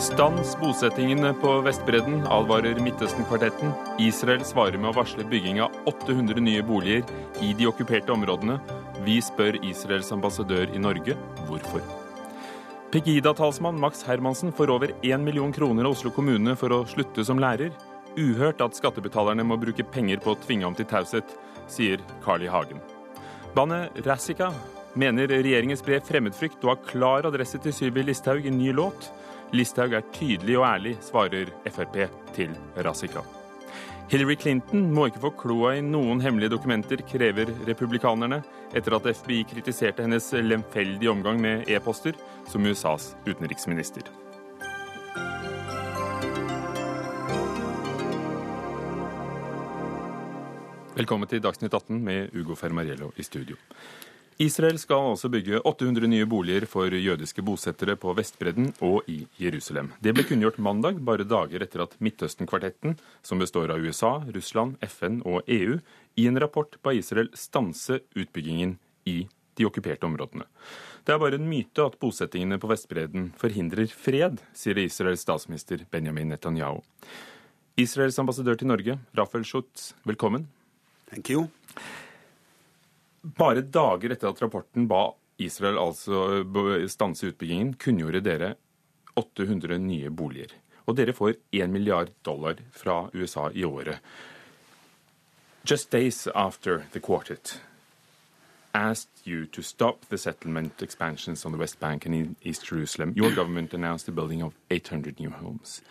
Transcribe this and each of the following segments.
Stans bosettingene på Vestbredden, advarer Midtøsten-kvartetten. Israel svarer med å varsle bygging av 800 nye boliger i de okkuperte områdene. Vi spør Israels ambassadør i Norge hvorfor. Pegida-talsmann Max Hermansen får over 1 million kroner av Oslo kommune for å slutte som lærer. Uhørt at skattebetalerne må bruke penger på å tvinge ham til taushet, sier Carl I. Hagen. Bandet Rassica mener regjeringen sprer fremmedfrykt og har klar adresse til Sylvi Listhaug i ny låt. Listhaug er tydelig og ærlig, svarer Frp til Razika. Hillary Clinton må ikke få kloa i noen hemmelige dokumenter, krever republikanerne, etter at FBI kritiserte hennes lemfeldige omgang med e-poster som USAs utenriksminister. Velkommen til Dagsnytt 18 med Ugo Fermariello i studio. Israel skal altså bygge 800 nye boliger for jødiske bosettere på Vestbredden og i Jerusalem. Det ble kunngjort mandag, bare dager etter at Midtøsten-kvartetten, som består av USA, Russland, FN og EU, i en rapport ba Israel stanse utbyggingen i de okkuperte områdene. Det er bare en myte at bosettingene på Vestbredden forhindrer fred, sier Israels statsminister Benjamin Netanyahu. Israels ambassadør til Norge, Rafael Schutz, velkommen. Thank you. Bare dager etter at rapporten ba Israel altså stanse utbyggingen, kunngjorde dere 800 nye boliger. Og dere får 1 milliard dollar fra USA i året. Just days after the quartet asked you to stop the settlement expansions on the West Bank and in East Jerusalem, your government announced the building of 800 new homes.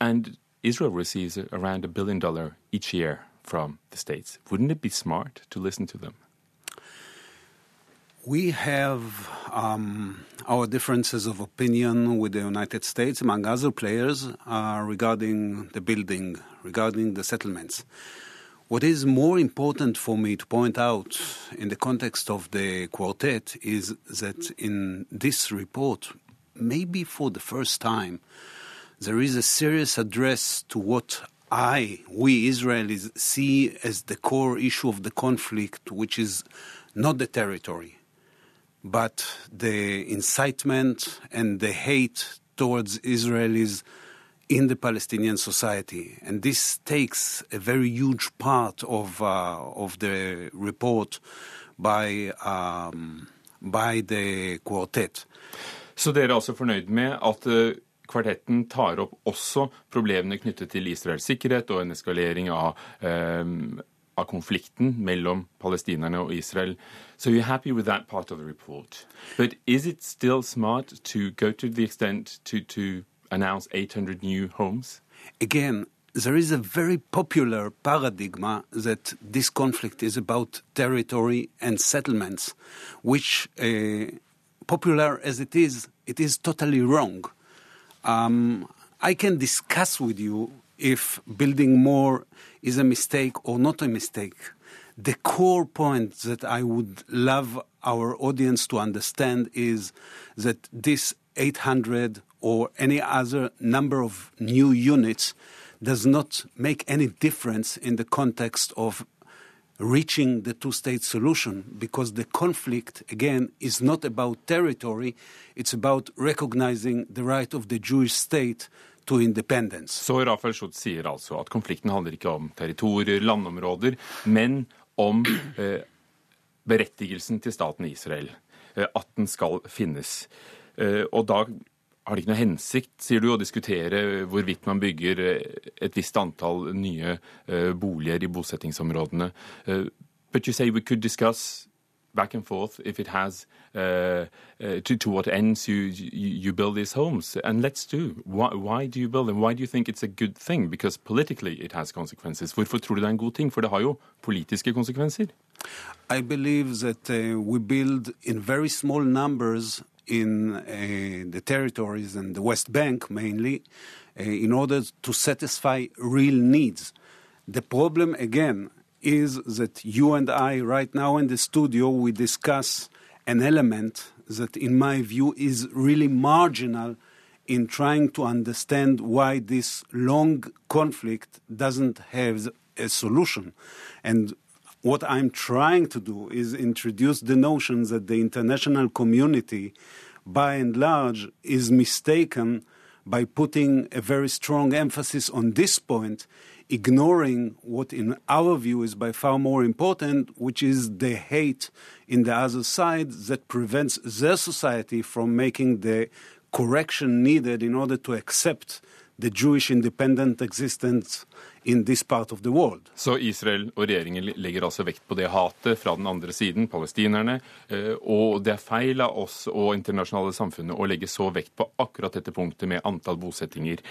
And Israel receives around a billion dollar each year from the states. Wouldn't it be smart to listen to them? We have um, our differences of opinion with the United States, among other players, uh, regarding the building, regarding the settlements. What is more important for me to point out in the context of the quartet is that in this report, maybe for the first time, there is a serious address to what I, we Israelis, see as the core issue of the conflict, which is not the territory, but the incitement and the hate towards Israelis in the Palestinian society. And this takes a very huge part of, uh, of the report by, um, by the quartet. Så dere er altså fornøyd med at uh, kvartetten tar opp også problemene knyttet til Israels sikkerhet og en eskalering av, um, av konflikten mellom palestinerne og Israel. So you're happy with that part of the report. But is it still smart to go to the extent to, to announce 800 new homes? Again, there is a very popular paradigm that this conflict is about territory and settlements, which, uh, popular as it is, it is totally wrong. Um, I can discuss with you if building more is a mistake or not a mistake. The core point that I would love our audience to understand is that this 800 or any other number of new units does not make any difference in the context of reaching the two state solution because the conflict, again, is not about territory, it's about recognizing the right of the Jewish state. Så Rafael Schutz sier altså at konflikten handler ikke om territorier, landområder, men om eh, berettigelsen til staten Israel. Eh, at den skal finnes. Eh, og da har det ikke noe hensikt, sier du, å diskutere hvorvidt man bygger et visst antall nye boliger i bosettingsområdene. But you say we could discuss back and forth if it has uh, to, to, what ends you, you, you, build these homes. And let's do. Why, why, do you build them? Why do you think it's a good thing? Because politically it has consequences. Hvorfor tror du det er en god ting? For det har jo politiske konsekvenser. I believe that we build in very small numbers in uh, the territories and the West Bank mainly uh, in order to satisfy real needs. The problem, again, is that you and I, right now in the studio, we discuss an element that, in my view, is really marginal in trying to understand why this long conflict doesn't have a solution. And what I'm trying to do is introduce the notion that the international community, by and large, is mistaken by putting a very strong emphasis on this point, ignoring what, in our view, is by far more important, which is the hate in the other side that prevents their society from making the correction needed in order to accept the Jewish independent existence in this part of the world. Så Israel og regjeringen legger altså vekt på det hatet fra den andre siden, palestinerne, eh, og det er feil av oss og internasjonale samfunnet å legge så vekt på akkurat dette punktet med antall bosettinger.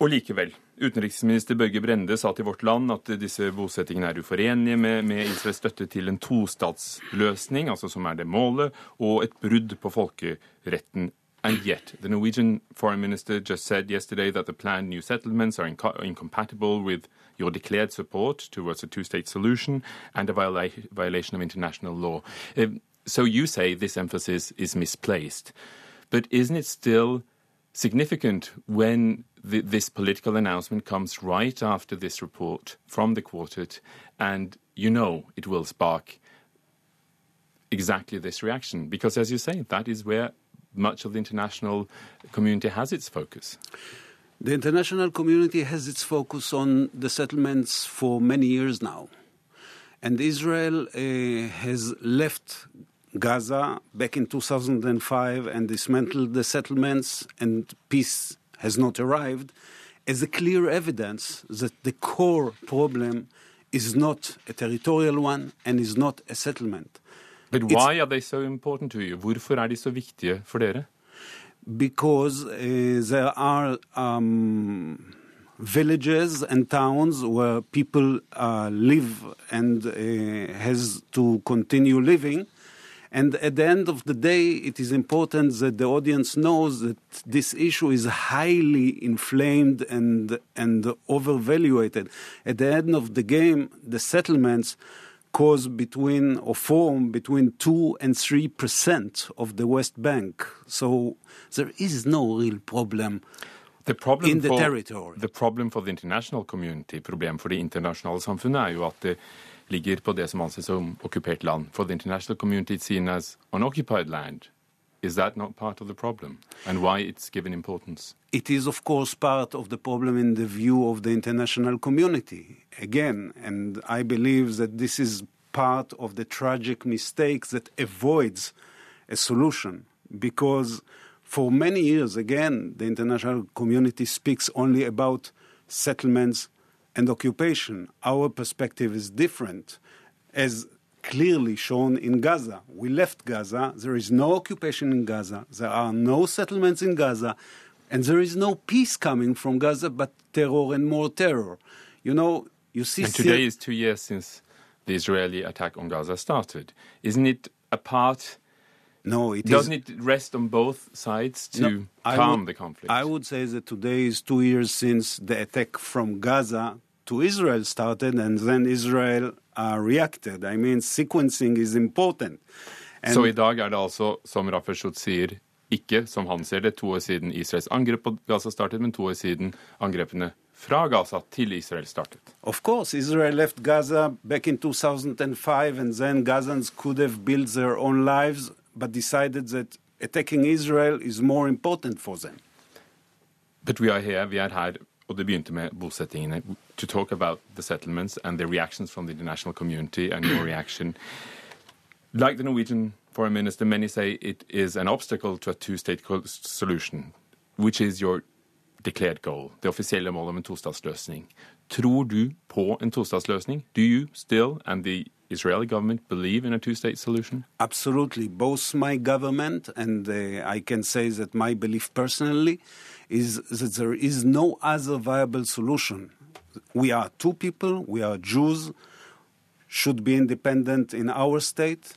Og likevel. Utenriksminister Børge Brende sa til Vårt Land at disse bosettingene er uforenlige med, med Israels støtte til en tostatsløsning, altså som er det målet, og et brudd på folkeretten And yet, the Norwegian foreign minister just said yesterday that the planned new settlements are inco incompatible with your declared support towards a two state solution and a viola violation of international law. Uh, so you say this emphasis is misplaced. But isn't it still significant when the, this political announcement comes right after this report from the quartet and you know it will spark exactly this reaction? Because, as you say, that is where much of the international community has its focus? The international community has its focus on the settlements for many years now. And Israel uh, has left Gaza back in 2005 and dismantled the settlements, and peace has not arrived, as a clear evidence that the core problem is not a territorial one and is not a settlement. But why are they so important to you? Hvorfor er de så viktige for dere? Because uh, there are um, villages and towns where people uh, live and uh, has to continue living. And at the end of the day, it is important that the audience knows that this issue is highly inflamed and, and overvaluated. At the end of the game, the settlements cause between or form between 2 and 3 percent of the West Bank. So there is no real problem. The problem in the for, territory. The problem for the international community, problem for det internasjonale samfunnet, er jo at det ligger på det som anses som okkupert land. For the international community it's seen as unoccupied land. Is that not part of the problem? And why it's given importance? It is, of course, part of the problem in the view of the international community. Again, and I believe that this is part of the tragic mistake that avoids a solution because for many years, again, the international community speaks only about settlements and occupation. Our perspective is different. As clearly shown in Gaza. We left Gaza. There is no occupation in Gaza. There are no settlements in Gaza. And there is no peace coming from Gaza, but terror and more terror. You know, you see. And today is two years since the Israeli attack on Gaza started. Isn't it a part? No, it doesn't is, it rest on both sides to no, calm would, the conflict? I would say that today is two years since the attack from Gaza to Israel started, and then Israel uh, reacted. I mean, sequencing is important. And Så i dag er det altså, som Rafael Schutz sier, ikke, som han ser det, to år siden Israels angrep på Gaza startet, men to år siden angrepene fra Gaza til Israel startet. Of course, Israel left Gaza back in 2005, and then Gazans could have built their own lives, but decided that attacking Israel is more important for them. But we are here, vi er her og det begynte med bosettingene, to talk about the settlements and the reactions from the international community and your reaction. Like the Norwegian foreign minister, many say it is an obstacle to a two-state solution, which is your declared goal, det offisielle målet om en tostatsløsning. Tror du på en tostatsløsning? Do you still and the Israeli government believe in a two-state solution? Absolutely. Both my government and uh, I can say that my belief personally is that there is no other viable solution. We are two people, we are Jews, should be independent in our state.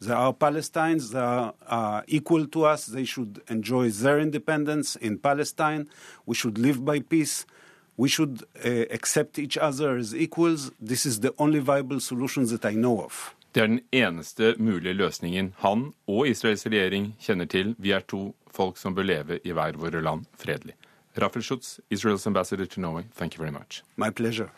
There are Palestinians that are uh, equal to us. They should enjoy their independence in Palestine. We should live by peace. We should uh, accept each other as equals. This is the only viable solution that I know of. Det er den eneste mulige løsningen han og Israels regjering kjenner til. Vi er to folk som bør leve i hver våre land fredelig. Rafael Schutz, Israel's ambassador to Norway, thank you very much. My pleasure.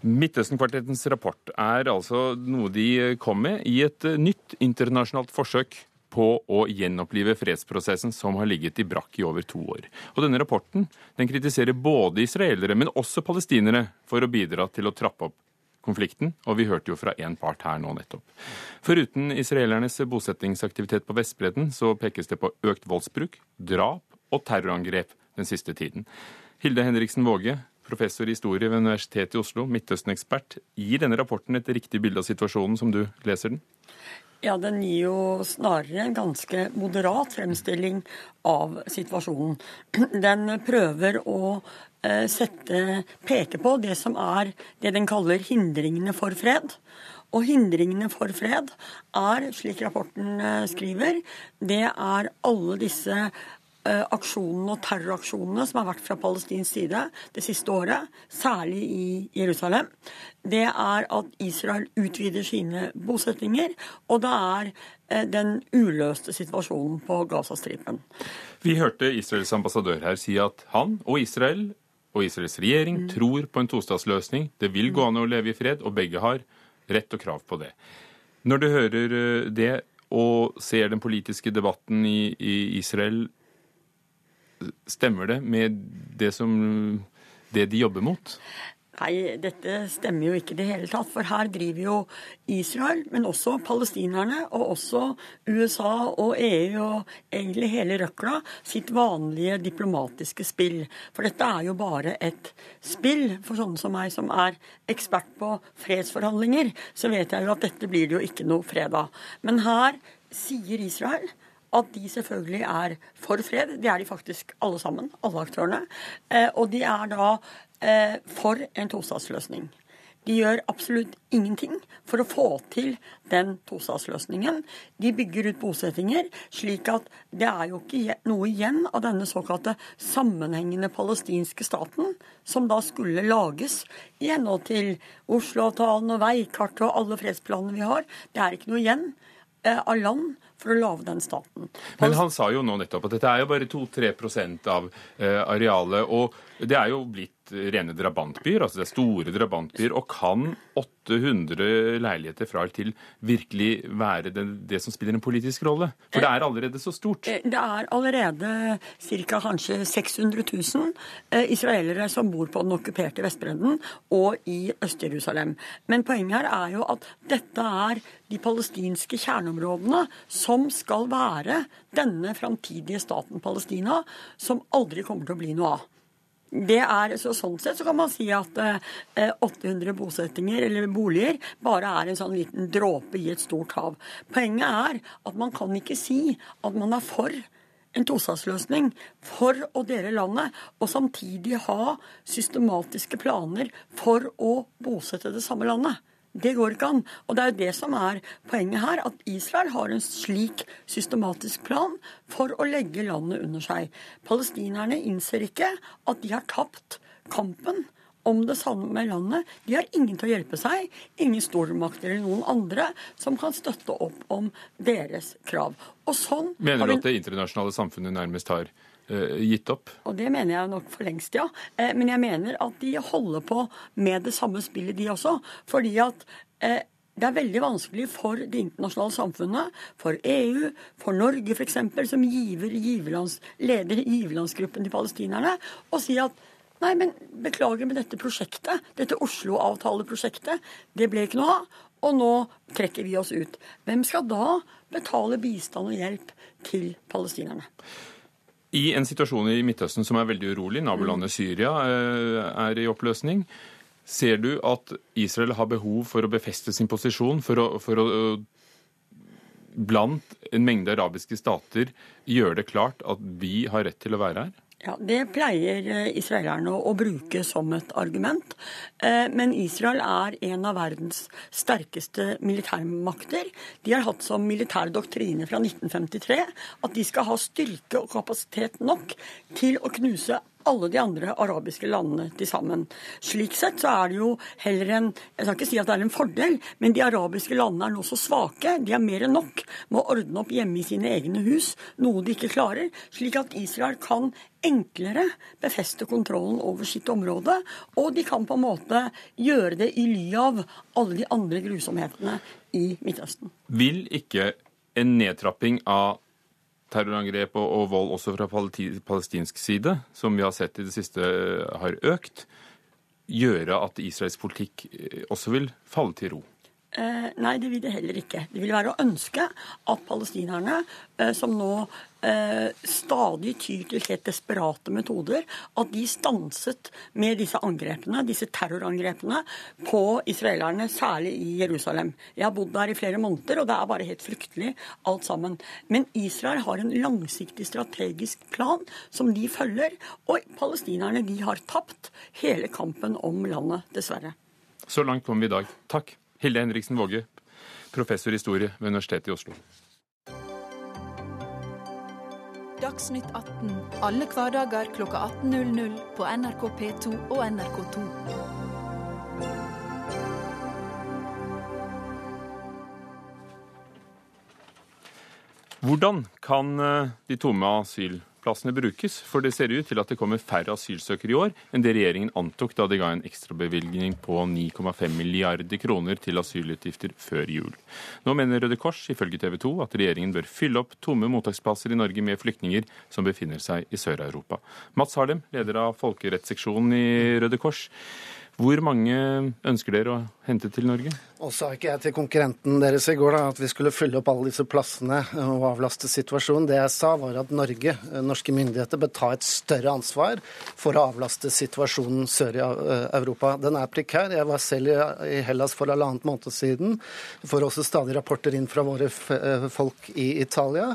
Midtøsten-kvartettens rapport er altså noe de kom med i et nytt internasjonalt forsøk på å gjenopplive fredsprosessen som har ligget i brakk i over to år. Og denne rapporten den kritiserer både israelere, men også palestinere for å bidra til å trappe opp konflikten, og vi hørte jo fra én part her nå nettopp. Foruten israelernes bosettingsaktivitet på Vestbredden, så pekes det på økt voldsbruk, drap og terrorangrep den siste tiden. Hilde Henriksen Våge, professor i historie ved Universitetet i Oslo, Midtøsten-ekspert. Gir denne rapporten et riktig bilde av situasjonen som du leser den? Ja, den gir jo snarere en ganske moderat fremstilling av situasjonen. Den prøver å eh, sette, peke på det som er det den kaller hindringene for fred. Og hindringene for fred er, slik rapporten eh, skriver, det er alle disse aksjonene og terroraksjonene som har vært fra palestinsk side det siste året, særlig i Jerusalem, det er at Israel utvider sine bosettinger, og det er eh, den uløste situasjonen på Gazastripen. Vi hørte Israels ambassadør her si at han og Israel og Israels regjering mm. tror på en tostatsløsning. Det vil gå an å leve i fred, og begge har rett og krav på det. Når du hører eh, det og ser den politiske debatten i, i Israel, Stemmer det med det, som, det de jobber mot? Nei, dette stemmer jo ikke i det hele tatt. For her driver jo Israel, men også palestinerne, og også USA og EU og egentlig hele røkla sitt vanlige diplomatiske spill. For dette er jo bare et spill. For sånne som meg som er ekspert på fredsforhandlinger, så vet jeg jo at dette blir det jo ikke noe fred av. Men her sier Israel at de selvfølgelig er for fred. Det er de faktisk alle sammen, alle aktørene. Eh, og de er da eh, for en tostatsløsning. De gjør absolutt ingenting for å få til den tostatsløsningen. De bygger ut bosettinger, slik at det er jo ikke noe igjen av denne såkalte sammenhengende palestinske staten, som da skulle lages i henhold til Oslo-avtalen og veikartet og alle fredsplanene vi har. Det er ikke noe igjen eh, av land for å lage den staten. Men han sa jo nå nettopp at dette er jo bare 2-3 av eh, arealet. Og det er jo blitt rene drabantbyer, altså det er store drabantbyer. Og kan 800 leiligheter fra eller til virkelig være det, det, som spiller en politisk rolle? For det er allerede så stort. Eh, det er allerede ca. kanskje 600 000 eh, israelere som bor på den okkuperte Vestbredden og i Øst-Jerusalem. Men poenget her er jo at dette er de palestinske kjerneområdene som skal være denne framtidige staten Palestina, som aldri kommer til å bli noe av. Det er, så Sånn sett så kan man si at eh, 800 bosettinger eller boliger bare er en sånn liten dråpe i et stort hav. Poenget er at man kan ikke si at man er for en tostatsløsning for å dele landet, og samtidig ha systematiske planer for å bosette det samme landet. Det går ikke an. Og det er jo det som er poenget her, at Israel har en slik systematisk plan for å legge landet under seg. Palestinerne innser ikke at de har tapt kampen om det samme landet. De har ingen til å hjelpe seg, ingen stormakter eller noen andre som kan støtte opp om deres krav. Og sånn Mener du at det internasjonale samfunnet nærmest har gitt opp? Og det mener jeg nok for lengst, ja. Eh, men jeg mener at de holder på med det samme spillet, de også. Fordi at eh, det er veldig vanskelig for det internasjonale samfunnet, for EU, for Norge f.eks., som giver, giverlands, leder giverlandsgruppen til palestinerne, å si at nei, men beklager med dette prosjektet, dette Oslo-avtaleprosjektet, det ble ikke noe av, og nå trekker vi oss ut. Hvem skal da betale bistand og hjelp til palestinerne? I en situasjon i Midtøsten som er veldig urolig, nabolandet Syria eh, er i oppløsning, ser du at Israel har behov for å befeste sin posisjon, for å, for å blant en mengde arabiske stater gjøre det klart at vi har rett til å være her? Ja, Det pleier eh, israelerne å bruke som et argument. Eh, men Israel er en av verdens sterkeste militærmakter. De har hatt som militær doktrine fra 1953 at de skal ha styrke og kapasitet nok til å knuse alle de andre arabiske landene til sammen. Slik sett så er det jo heller en Jeg skal ikke si at det er en fordel, men de arabiske landene er nå så svake. De har mer enn nok med å ordne opp hjemme i sine egne hus, noe de ikke klarer. Slik at Israel kan enklere befeste kontrollen over sitt område. Og de kan på en måte gjøre det i ly av alle de andre grusomhetene i Midtøsten. Vil ikke en nedtrapping av terrorangrep og, og vold også fra palestinsk side, som vi har sett i det siste har økt, gjøre at Israels politikk også vil falle til ro? Eh, nei, det vil det heller ikke. Det vil være å ønske at palestinerne, eh, som nå eh, stadig tyr til helt desperate metoder, at de stanset med disse angrepene, disse terrorangrepene på israelerne, særlig i Jerusalem. Jeg har bodd der i flere måneder, og det er bare helt fryktelig alt sammen. Men Israel har en langsiktig strategisk plan som de følger, og palestinerne de har tapt hele kampen om landet, dessverre. Så langt kom vi i dag. Takk. Hilde Henriksen Våge, professor i historie ved Universitetet i Oslo. Dagsnytt 18 alle hverdager klokka 18.00 på NRK P2 og NRK2. Hvordan kan eh, de tomme asyl plassene brukes, for det ser ut til at det kommer færre asylsøkere i år enn det regjeringen antok da de ga en ekstrabevilgning på 9,5 milliarder kroner til asylutgifter før jul. Nå mener Røde Kors ifølge TV 2 at regjeringen bør fylle opp tomme mottaksplasser i Norge med flyktninger som befinner seg i Sør-Europa. Mats Harlem, leder av folkerettsseksjonen i Røde Kors. Hvor mange ønsker dere å hente til Norge? Og sa ikke jeg til konkurrenten deres i går da, at vi skulle fylle opp alle disse plassene og avlaste situasjonen. Det jeg sa, var at Norge, eh, norske myndigheter, bør ta et større ansvar for å avlaste situasjonen sør i eh, Europa. Den er prekær. Jeg var selv i Hellas for halvannet måned siden. Vi får også stadig rapporter inn fra våre eh, folk i Italia.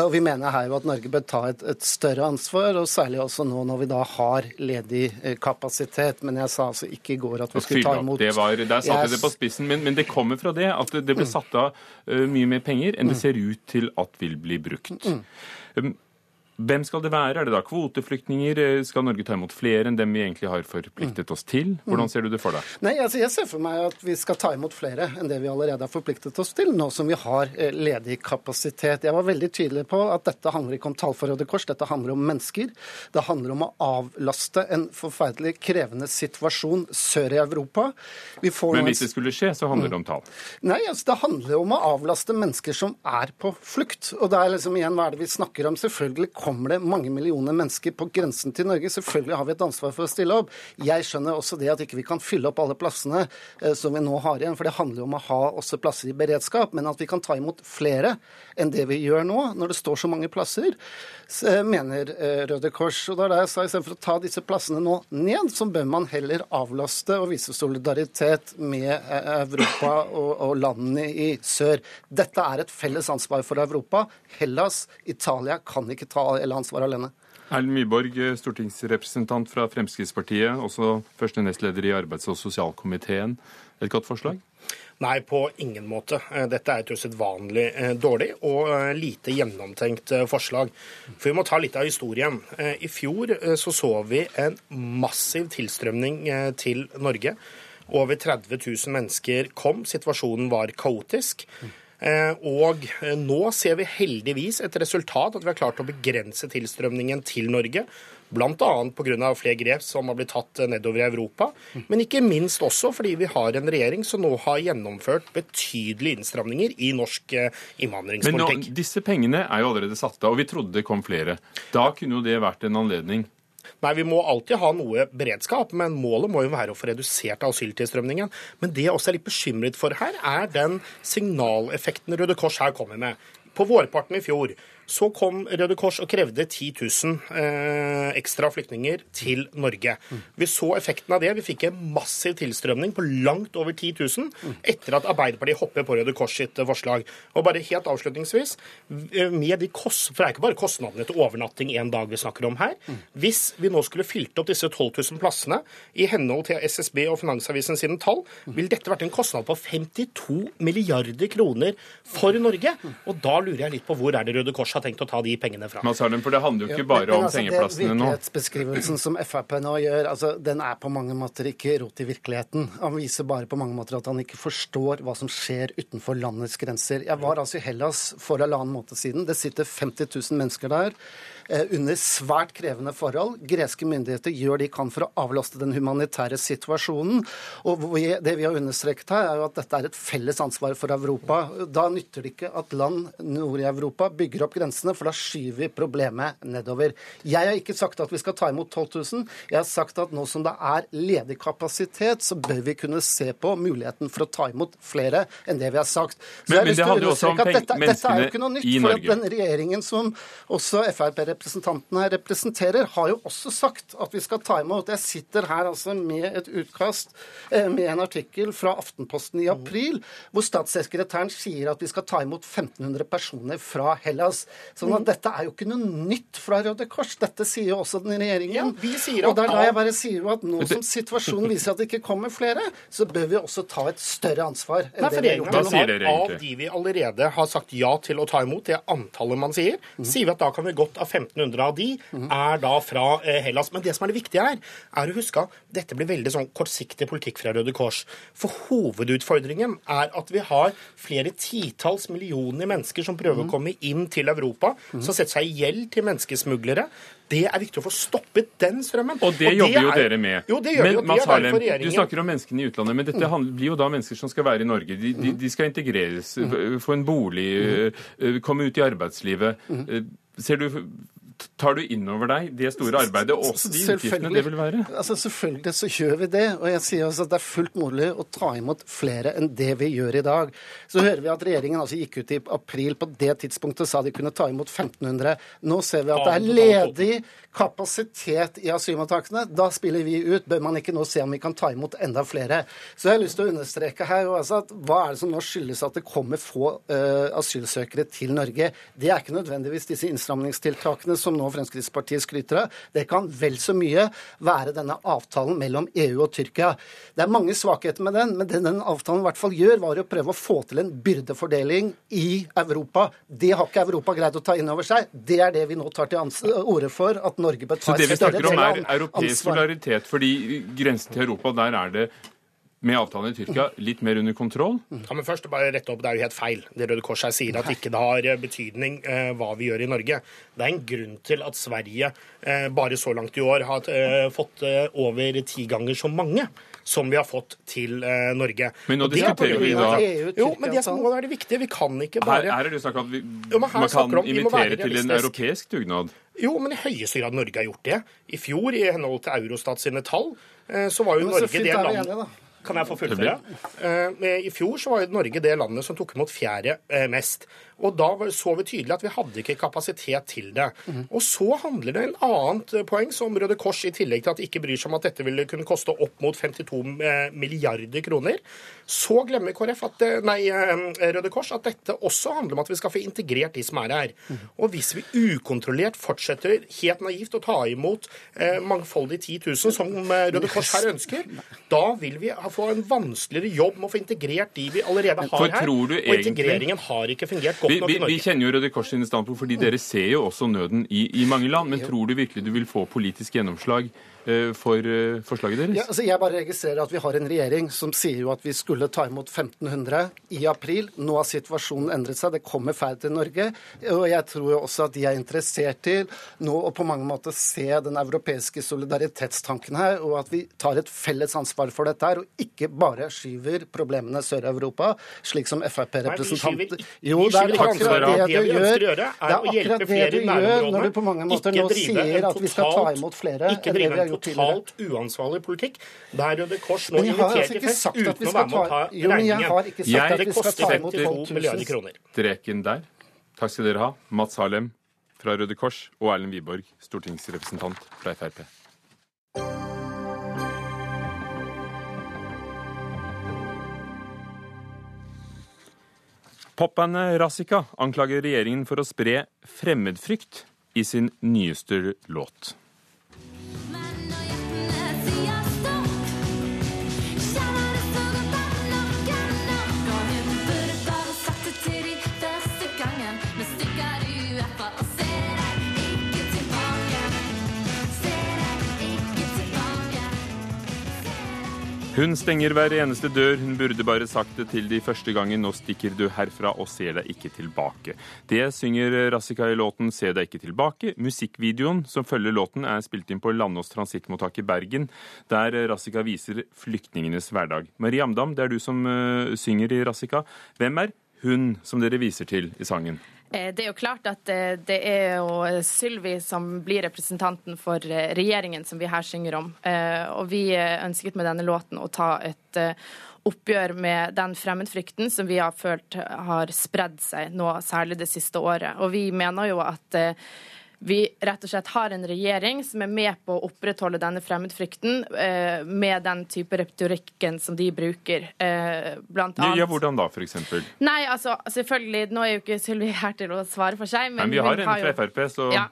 Og vi mener her jo at Norge bør ta et, et større ansvar, og særlig også nå når vi da har ledig kapasitet. Men jeg sa altså ikke ikke i går at vi skulle ta imot det var, Der satte yes. det på spissen, men, men, det kommer fra det at det ble satt av uh, mye mer penger enn det mm. ser ut til at vil bli brukt. Mm. Hvem skal det være? Er det da kvoteflyktninger? Skal Norge ta imot flere enn dem vi egentlig har forpliktet oss til? Hvordan ser du det for deg? Nei, altså Jeg ser for meg at vi skal ta imot flere enn det vi allerede har forpliktet oss til, nå som vi har eh, ledig kapasitet. Jeg var veldig tydelig på at dette handler ikke om tall for Røde Kors, dette handler om mennesker. Det handler om å avlaste en forferdelig krevende situasjon sør i Europa. Men hvis det skulle skje, så handler det om tall? Nei, altså det handler om å avlaste mennesker som er på flukt. Og det er liksom igjen hva er det vi snakker om? Selvfølgelig kommer det mange millioner mennesker på grensen til Norge. Selvfølgelig har vi et ansvar for å stille opp. Jeg skjønner også det at ikke vi kan fylle opp alle plassene eh, som vi nå har igjen, for det handler jo om å ha også plasser i beredskap. Men at vi kan ta imot flere enn det vi gjør nå, når det står så mange plasser, eh, mener eh, Røde Kors. Og det er det jeg sa, istedenfor å ta disse plassene nå ned, så bør man heller avlaste og vise solidaritet med Europa og, og landene i sør. Dette er et felles ansvar for Europa. Hellas, Italia kan ikke ta hele ansvar alene. Erlend Myborg, stortingsrepresentant fra Fremskrittspartiet, også første nestleder i arbeids- og sosialkomiteen. Et godt forslag? Nei, på ingen måte. Eh, dette er et usedvanlig eh, dårlig og eh, lite gjennomtenkt forslag. For vi må ta litt av historien. I fjor så, så vi en massiv tilstrømning til Norge. Over 30 000 mennesker kom. Situasjonen var kaotisk. Eh, og eh, nå ser vi heldigvis et resultat at vi har klart å begrense tilstrømningen til Norge. Bl.a. pga. flere grep som har blitt tatt nedover i Europa. Men ikke minst også fordi vi har en regjering som nå har gjennomført betydelige innstramninger i norsk eh, innvandringspolitikk. Men nå, disse pengene er jo allerede satt av, og vi trodde det kom flere. Da kunne jo det vært en anledning Nei, Vi må alltid ha noe beredskap, men målet må jo være å få redusert asyltilstrømningen. Men det jeg også er litt bekymret for her, er den signaleffekten Røde Kors her kommer med. På vårparten i fjor så kom Røde Kors og krevde 10 000 eh, ekstra flyktninger til Norge. Vi så effekten av det. Vi fikk en massiv tilstrømning på langt over 10 000 etter at Arbeiderpartiet hoppet på Røde Kors sitt forslag. Og bare helt avslutningsvis, med de kost, for det er ikke bare kostnadene til overnatting en dag vi snakker om her. Hvis vi nå skulle fylt opp disse 12 000 plassene i henhold til SSB og Finansavisen sine tall, ville dette vært en kostnad på 52 milliarder kroner for Norge. Og da lurer jeg litt på hvor er det Røde Kors Kors har tenkt å ta de pengene fra. Mads Harlem, for det handler jo ikke bare bare men- men om altså, sengeplassene det nå. Virkelighetsbeskrivelsen som Frp nå gjør, altså, den er på mange måter ikke rot i virkeligheten. Han viser bare på mange måter at han ikke forstår hva som skjer utenfor landets grenser. Jeg var altså i Hellas for halvannen måned siden. Det sitter 50 000 mennesker der under svært krevende forhold. Greske myndigheter gjør de kan for å avlaste den humanitære situasjonen. Og det vi har understreket her, er jo at dette er et felles ansvar for Europa. Da nytter det ikke at land nord i Europa bygger opp grensene, for da skyver vi problemet nedover. Jeg har ikke sagt at vi skal ta imot 12 000. Jeg har sagt at nå som det er ledig kapasitet, så bør vi kunne se på muligheten for å ta imot flere enn det vi har sagt. Så Men- jeg har lyst til å understreke at dette, dette er jo ikke noe nytt. for at den regjeringen som også Frp-representanten her representerer, har jo også sagt at vi skal ta imot. Jeg sitter her altså med et utkast eh, med en artikkel fra Aftenposten i april, hvor statssekretæren sier at vi skal ta imot 1500 personer fra Hellas. Sånn at dette er jo ikke noe nytt fra Røde Kors. Dette sier jo også den regjeringen. Ja, vi sier og det er da jeg bare sier jo at nå som situasjonen viser at det ikke kommer flere, så bør vi også ta et større ansvar enn Nei, det for vi har regjeringen gjort Hva sier dere egentlig. Av de vi allerede har sagt ja til å ta imot, det antallet man sier, sier vi at da kan vi godt av 1500 av de er da fra eh, Hellas. Men det som er det viktige her, er å huske at dette blir veldig sånn kortsiktig politikk fra Røde Kors. For hovedutfordringen er at vi har flere titalls millioner mennesker som prøver å komme inn til Europa, som setter seg i gjeld til menneskesmuglere. Det er viktig å få stoppet den strømmen. Og det jobber jo er- dere med. Jo, det gjør men vi, og det Mads er derfor regjeringen. du snakker om menneskene i utlandet, men dette handler, blir jo da mennesker som skal være i Norge. De, de, de skal integreres, få en bolig, eh, komme ut i arbeidslivet. Ser du, Tar du inn over deg det store arbeidet og også de utgiftene det vil være? Altså Selvfølgelig så gjør vi det. Og jeg sier også at det er fullt mulig å ta imot flere enn det vi gjør i dag. Så hører vi at regjeringen altså gikk ut i april på det tidspunktet sa de kunne ta imot 1500. Nå ser vi at det er ledig kapasitet i asylmottakene. Da spiller vi ut. Bør man ikke nå se om vi kan ta imot enda flere? Så jeg har lyst til å understreke her og altså at hva er det som nå skyldes at det kommer få uh, asylsøkere til Norge? Det er ikke nødvendigvis disse innstramningstiltakene som nå Fremskrittspartiet skryter av. Det kan vel så mye være denne avtalen mellom EU og Tyrkia. Det er mange svakheter med den, men det den avtalen i hvert fall gjør, var å prøve å få til en byrdefordeling i Europa. Det har ikke Europa greid å ta inn over seg. Det er det vi nå tar til orde for, at Norge bør ta Så det vi snakker om, er europeisk ansvar. solidaritet, fordi grensen til Europa, der er det med avtalen i Tyrkia litt mer under kontroll. Ja, men først bare rette opp, Det er jo helt feil det Røde Kors her sier, at ikke det har eh, betydning eh, hva vi gjør i Norge. Det er en grunn til at Sverige eh, bare så langt i år har eh, fått eh, over ti ganger så mange som vi har fått til eh, Norge. Men nå er på diskuterer vi da EU, Jo, men det som Tyrkia-avtalen. må være det viktige, vi kan ikke bare her er det snakk om at vi, Jo, man kan om- vi invitere til en europeisk dugnad. Jo, men i høyeste grad Norge har gjort det. I fjor, i henhold til Eurostat sine tall, eh, så var jo Norge det landet. Kan jeg få fullføre? Eh, I fjor så var jo Norge det landet som tok imot fjerde eh, mest. Og da så vi tydelig at vi hadde ikke kapasitet til det. Og så handler det en annet eh, poeng som Røde Kors, i tillegg til at de ikke bryr seg om at dette ville kunne koste opp mot 52 eh, milliarder kroner, så glemmer KrF at, eh, nei, Røde Kors at dette også handler om at vi skal få integrert de som er her. Og hvis vi ukontrollert fortsetter helt naivt å ta imot eh, mangfoldig 10 000, som Røde Kors her ønsker, da vil vi få en vanskeligere jobb med å få integrert de vi allerede har her. og integreringen har ikke fungert godt Vi, nok vi, vi kjenner jo Røde Kors sine standpunkt, fordi dere ser jo også nøden i, i mange land. Men tror du virkelig du vil få politisk gjennomslag for eh, forslaget deres? Ja, altså jeg bare registrerer at vi har en regjering som sier jo at vi skulle ta imot 1500 i april. Nå har situasjonen endret seg. Det kommer færre til Norge. Og jeg tror jo også at de er interessert til nå å på mange måter se den europeiske solidaritetstanken her, og at vi tar et felles ansvar for dette her, og ikke bare skyver problemene Sør-Europa, slik som Frp-representanter Jo, det er akkurat det Det du gjør. Det er akkurat det du gjør når du på mange måter nå sier at vi skal ta imot flere enn det vi har gjort tidligere. totalt uansvarlig politikk, der Røde Kors nå altså til ikke fest uten å være med å ta ta Jo, men jeg har ikke sagt Jeg- at vi Det skal koster ta imot 52 12 milliarder kroner. Streken der. Takk skal dere ha, Mats Harlem fra Røde Kors og Erlend Wiborg, stortingsrepresentant fra Frp. Popbandet Razika anklager regjeringen for å spre fremmedfrykt i sin nyeste låt. Hun stenger hver eneste dør. Hun burde bare sagt det til de første gangen. Nå stikker du herfra og ser deg ikke tilbake. Det synger Rassika i låten Se deg ikke tilbake. Musikkvideoen som følger låten er spilt inn på Landås transittmottak i Bergen, der Rassika viser flyktningenes hverdag. Marie Amdam, det er du som eh, synger i Rassika. Hvem er hun som dere viser til i sangen? Eh, Det er jo klart at eh, det er jo Sylvi som blir representanten for eh, regjeringen som vi her synger om. Og vi ønsket med denne låten å ta et oppgjør med den fremmedfrykten som vi har følt har spredd seg nå, særlig det siste året. Og vi mener jo at vi rett og slett har en regjering som er med på å opprettholde denne fremmedfrykten eh, med den type retorikken som de bruker. Eh, blant annet ja, hvordan da, eksempel? Nei, altså, selvfølgelig, nå er jo ikke Sylvi her til å svare for seg, men, Men vi har en fra Frp, så ja.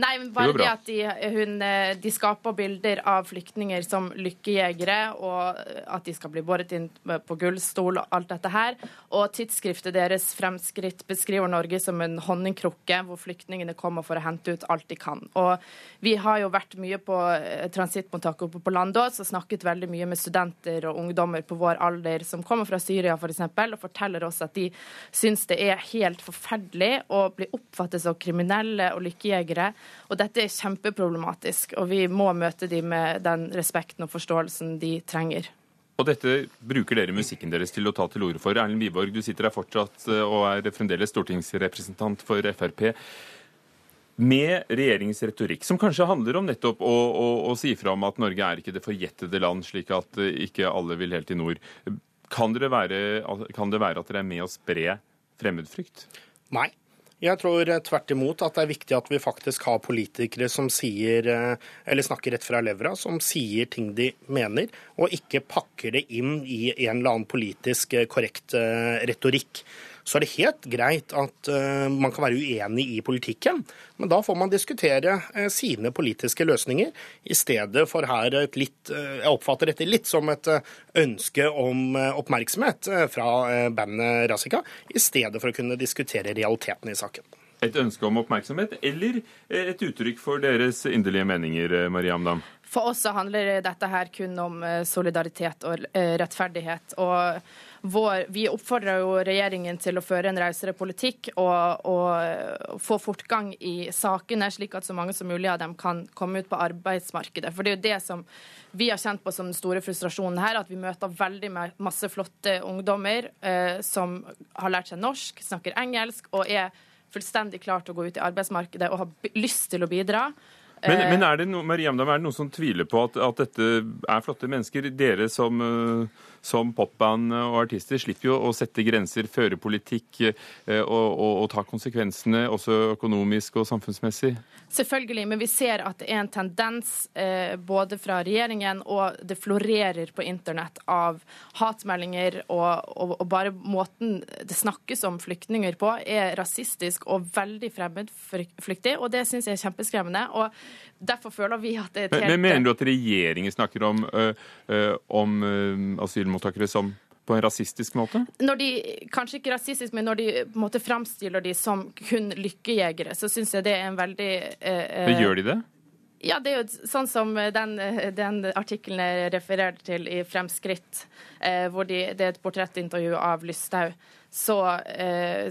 Nei, men bare det, det at de, hun, eh, de skaper bilder av flyktninger som lykkejegere, og at de skal bli båret inn på gullstol og alt dette her. Og tidsskriftet deres Fremskritt beskriver Norge som en honningkrukke, hvor flyktningene kommer for å hente ut alt de kan. Og vi har jo vært mye på eh, transittmottak oppe på Landås og snakket veldig mye med studenter og ungdommer på vår alder som kommer fra Syria f.eks., for eksempel, og forteller oss at de syns det er helt forferdelig å bli oppfattet som kriminelle og lykkejegere. Og dette er kjempeproblematisk, og vi må møte dem med den respekten og forståelsen de trenger. Og dette bruker dere musikken deres til å ta til orde for. Erlend Wiborg, du sitter her fortsatt eh, og er fremdeles stortingsrepresentant for Frp. Med regjeringens retorikk, som kanskje handler om nettopp å, å, å si fra om at Norge er ikke det forjettede land, slik at eh, ikke alle vil helt i nord. Kan, dere være, kan det være at dere er med å spre fremmedfrykt? Nei. Jeg tror eh, tvert imot at det er viktig at vi faktisk har politikere som sier, eh, eller snakker rett fra levra, som sier ting de mener, og ikke pakker det inn i en eller annen politisk eh, korrekt retorikk. Så er det helt greit at eh, man kan være uenig i politikken, men da får man diskutere eh, sine politiske løsninger, i stedet for her et litt eh, Jeg oppfatter dette litt som et ønske om oppmerksomhet fra bandet Razika, i stedet for å kunne diskutere realiteten i saken. Et ønske om oppmerksomhet, eller et uttrykk for deres inderlige meninger, Marie Amdam? For oss så handler dette her kun om solidaritet og rettferdighet. Og vår, vi oppfordrer jo regjeringen til å føre en rausere politikk og, og få fortgang i sakene, slik at så mange som mulig av dem kan komme ut på arbeidsmarkedet. For det er jo det som vi har kjent på som den store frustrasjonen her, at vi møter veldig masse flotte ungdommer eh, som har lært seg norsk, snakker engelsk og er fullstendig klar til å gå ut i arbeidsmarkedet og har lyst til å bidra. Men, Eh, men er det no, Marie Amdam, er det noen som tviler på at, at dette er flotte mennesker? Dere som, eh, som popband og artister slipper jo å sette grenser, føre politikk eh, og, og, og ta konsekvensene, også økonomisk og samfunnsmessig. Selvfølgelig, men vi ser at det er en tendens både fra regjeringen og det florerer på internett av hatmeldinger, og, og bare måten det snakkes om flyktninger på, er rasistisk og veldig fremmedflyktig, og det syns jeg er kjempeskremmende. og Derfor føler vi at det er et Men, helt men mener du at regjeringen snakker om, øh, øh, om øh, asylmottakere som på en rasistisk måte? når de, Kanskje ikke rasistisk, men når de på en måte framstiller de som kun lykkejegere, så syns jeg det er en veldig eh, gjør de det? Ja, det er jo sånn som den, den artikkelen jeg refererte til i Fremskritt, eh, hvor de, det er et portrettintervju av Lysthaug. Så, eh,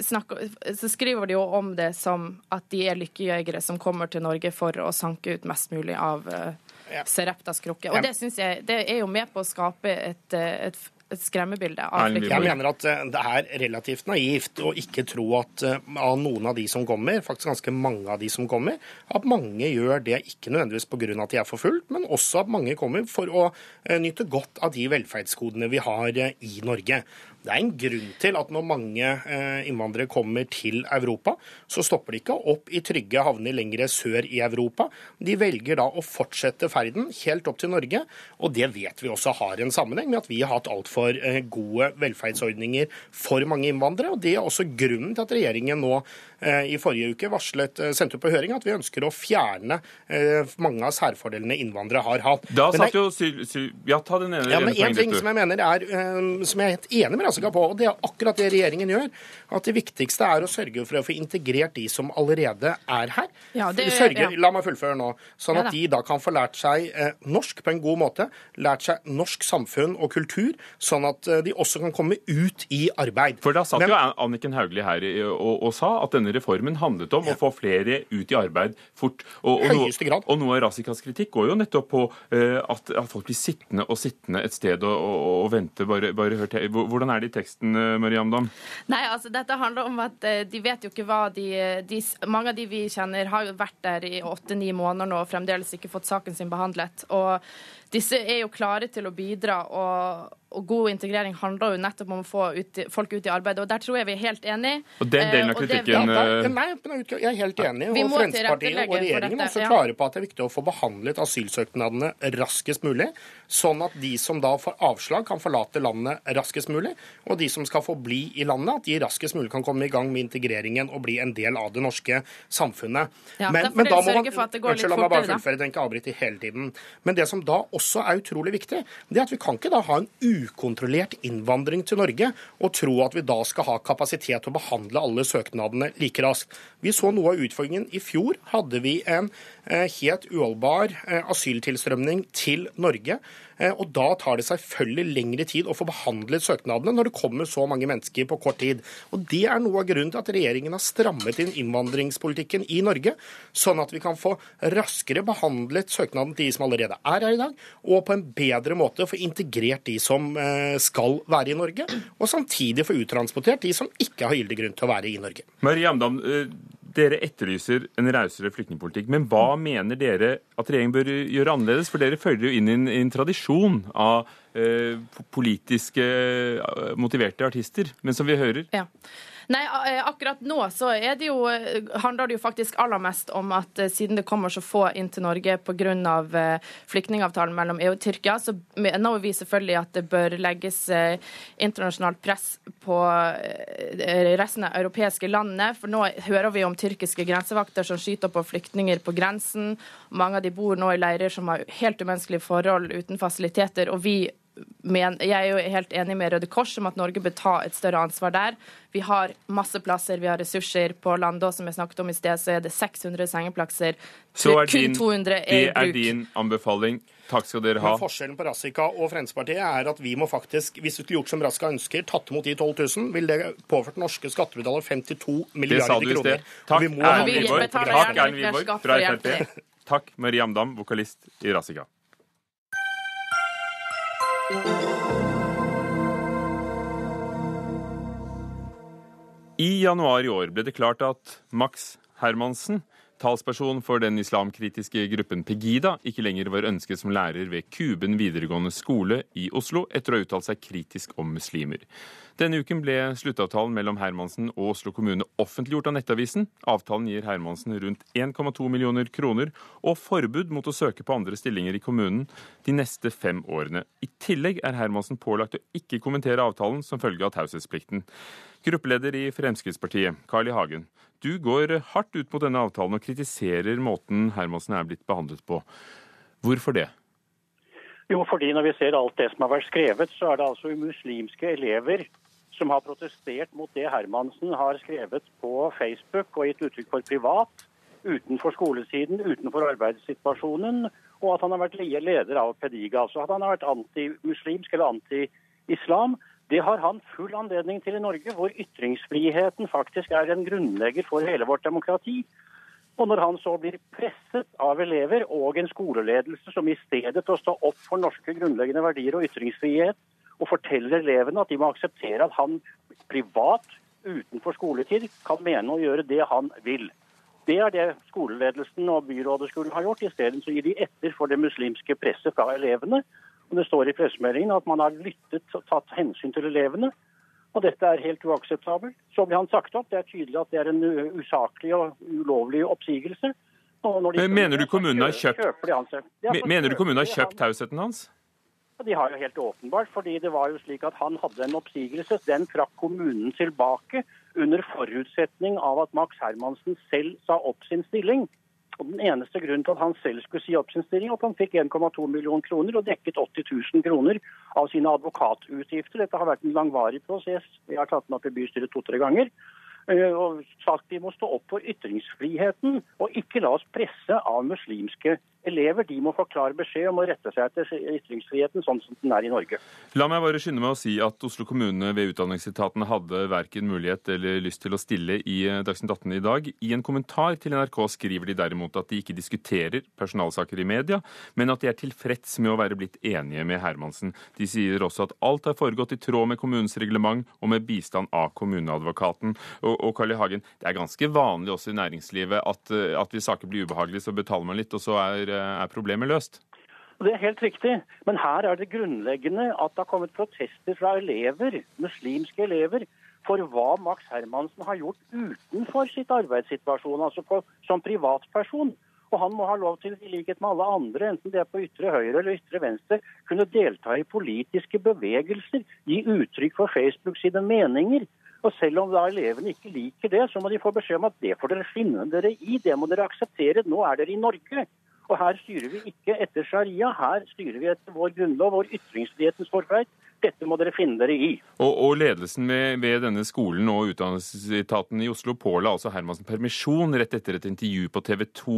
snakker- så skriver de jo om det som at de er lykkejegere som kommer til Norge for å sanke ut mest mulig av eh, Sereptas krukke. Og Ja. det syns jeg det er jo med på å skape et, eh, et, et skremmebilde av. Jeg mener at eh, det er relativt naivt å ikke tro at eh, av noen av de som kommer, faktisk ganske mange av de som kommer, at mange gjør det ikke nødvendigvis pga. at de er forfulgt, men også at mange kommer for å nyte godt av de velferdsgodene vi har i Norge. Det er en grunn til at når mange eh, innvandrere kommer til Europa, så stopper de ikke opp i trygge havner lenger sør i Europa. De velger da å fortsette ferden helt opp til Norge, og det vet vi også har en sammenheng med at vi har hatt altfor for eh, gode velferdsordninger for mange innvandrere. og Det er også grunnen til at regjeringen nå i forrige uke varslet, eh, sendte ut på høring at vi ønsker å fjerne eh, mange av særfordelene innvandrere har hatt. Da Men det satt jo Syl... Syl ja, ta den ene, ja, men en ting som jeg mener er, eh, som jeg er helt enig med Rassika på, og det er akkurat det regjeringen gjør, at det viktigste er å sørge for å få integrert de som allerede er her. Ja, det- sørge, ja. La meg fullføre nå. Sånn Ja at da. de da kan få lært seg eh, norsk på en god måte, lært seg norsk samfunn og kultur, sånn at eh, de også kan komme ut i arbeid. For da satt Men- jo Anniken Hauglie her og, og sa at denne reformen handlet om å få flere ut i arbeid fort. Og, og, Høyeste grad. og noe av Rassikas kritikk går jo nettopp på uh, at, at folk blir sittende og sittende et sted og, og, og vente. Bare, bare hør til. Hvordan er det i teksten, eh, Mariam Dam? Nei, altså dette handler om at eh, de vet jo ikke hva de, de Mange av de vi kjenner, har jo vært der i åtte-ni måneder nå og fremdeles ikke fått saken sin behandlet. Og disse er jo klare til å bidra, og, og god integrering handler jo nettopp om å få ut, folk ut i arbeid. Og der tror jeg vi er helt enige. Og den delen av Eh, det- kritikken, Ja, eh, nei, jeg er helt enig. Vi og Fremskrittspartiet og regjeringen er også klare på at det er viktig å få behandlet asylsøknadene raskest mulig, sånn at de som da får avslag, kan forlate landet raskest mulig, og de som skal få bli i landet, at de raskest mulig kan komme i gang med integreringen og bli en del av det norske samfunnet. Ja, men, da men da må man for at det går litt Unnskyld, la meg bare fullføre, den ikke avbryte hele tiden. Men det som da også er utrolig viktig, det er at vi kan ikke da ha en ukontrollert innvandring til Norge og tro at vi da skal ha kapasitet til å behandle alle søknadene like raskt. Vi så noe av utfordringen. I fjor hadde vi en eh, helt uholdbar eh, asyltilstrømning til Norge. Eh, Og da tar det selvfølgelig lengre tid å få behandlet søknadene når det kommer så mange mennesker på kort tid. Og Det er noe av grunnen til at regjeringen har strammet inn innvandringspolitikken i Norge, sånn at vi kan få raskere behandlet søknaden til de som allerede er her i dag, og på en bedre måte få integrert de som eh, skal være i Norge, og samtidig få uttransportert de som ikke har gyldig grunn til å være i Norge. Marie Dam, eh, dere etterlyser en rausere flyktningpolitikk. Men hva mener dere at regjeringen bør gjøre annerledes? For dere følger jo inn i en, en tradisjon av eh, politiske eh, motiverte artister. Men som vi hører Ja. Nei, akkurat nå så er det jo, eh, handler det jo faktisk aller mest om at eh, siden det kommer så få inn til Norge pga. flyktningavtalen mellom EU og Tyrkia, så mener vi selvfølgelig at det bør legges eh, internasjonalt press på eh, resten av europeiske landene. For nå hører vi om tyrkiske grensevakter som skyter på flyktninger på grensen. Mange av de bor nå i leirer som har helt umenneskelige forhold uten fasiliteter. og vi men jeg er jo helt enig med Røde Kors om at Norge bør ta et større ansvar der. Vi har masse plasser, vi har ressurser. På Landås, som jeg snakket om i sted, så er det 600 sengeplasser. så er Kun din, 200 er det i er din anbefaling. Takk skal dere ha. Men forskjellen på Rassika og Fremskrittspartiet er at vi må faktisk, hvis vi skulle gjort som Rassika ønsker, tatt imot de 12 000, ville det påført norske skattebetalere 52 Det sa milliarder du i kroner. sted. Takk, Erlend Wiborg. Takk, gjerne Erlend Wiborg fra Frp. Takk, Marie Amdam, vokalist i Rassika. I januar i år ble det klart at Max Hermansen, talsperson for den islamkritiske gruppen Pegida, ikke lenger var ønsket som lærer ved Kuben videregående skole i Oslo, etter å ha uttalt seg kritisk om muslimer. Denne uken ble sluttavtalen mellom Hermansen og Oslo kommune offentliggjort av Nettavisen. Avtalen gir Hermansen rundt 1,2 millioner kroner og forbud mot å søke på andre stillinger i kommunen de neste fem årene. I tillegg er Hermansen pålagt å ikke kommentere avtalen som følge av taushetsplikten. Gruppeleder i Fremskrittspartiet, Carl I. Hagen. Du går hardt ut mot denne avtalen og kritiserer måten Hermansen er blitt behandlet på. Hvorfor det? Jo, fordi når vi ser alt det som har vært skrevet, så er det altså muslimske elever som har protestert mot det Hermansen har skrevet på Facebook og gitt uttrykk for privat, utenfor skolesiden, utenfor arbeidssituasjonen, og at han har vært leder av Pediga. Altså at han har vært antimuslimsk eller anti-islam. Det har han full anledning til i Norge, hvor ytringsfriheten faktisk er en grunnlegger for hele vårt demokrati. Og når han så blir presset av elever og en skoleledelse som i stedet til å stå opp for norske grunnleggende verdier og ytringsfrihet, og forteller elevene at de må akseptere at han privat, utenfor skoletid, kan mene å gjøre det han vil. Det er det skoleledelsen og byrådet skulle ha gjort. Isteden gir de etter for det muslimske presset fra elevene. Det står i pressemeldingen at man har lyttet og tatt hensyn til elevene. Og dette er helt uakseptabelt. Så blir han sagt opp. Det er tydelig at det er en usaklig og ulovlig oppsigelse. De Men mener du kommunen har kjø- kjøpt- Mener du kommunen har kjøpt tausheten hans? De har jo helt åpenbart, fordi det var jo slik at han hadde en oppsigelse. Den trakk kommunen tilbake under forutsetning av at Max Hermansen selv sa opp sin stilling. Og Den eneste grunnen til at han selv skulle si opp sin stilling, at han fikk 1,2 millioner kroner og dekket 80 000 kroner av sine advokatutgifter. Dette har vært en langvarig prosess. Vi har tatt den opp i bystyret to-tre ganger. Eh, Og sagt vi må stå opp for ytringsfriheten, og ikke la oss presse av muslimske elever. De må få klar beskjed om å rette seg etter ytringsfriheten sånn som den er i Norge. La meg bare skynde meg å si at Oslo kommune ved Utdanningsetaten hadde verken mulighet eller lyst til å stille i eh, Dagsnytt 18 i dag. I en kommentar til NRK skriver de derimot at de ikke diskuterer personalsaker i media, men at de er tilfreds med å være blitt enige med Hermansen. De sier også at alt har foregått i tråd med kommunens reglement og med bistand av kommuneadvokaten. Og, og Carl I. Hagen, det er ganske vanlig også i næringslivet at, eh, at hvis saker blir ubehagelige, så betaler man litt, og så er, er problemet løst. Det er helt riktig, men her er det grunnleggende at det har kommet protester fra elever, muslimske elever, for hva Max Hermansen har gjort utenfor sitt arbeidssituasjon, altså på, som privatperson. Og han må ha lov til, i likhet med alle andre, enten det er på ytre høyre eller ytre venstre, kunne delta i politiske bevegelser, gi uttrykk for Facebook sine meninger. Og selv om da elevene ikke liker det, så må de få beskjed om at det får dere finne dere i, det må dere akseptere. Nå er dere i Norge. Og her styrer vi ikke etter sharia, her styrer vi etter vår grunnlov, vår ytringsfrihetens forferd. Dette må dere finne dere i. Og, og ledelsen ved, ved denne skolen og utdannelsesetaten i Oslo påla altså Hermansen permisjon rett etter et intervju på TV 2,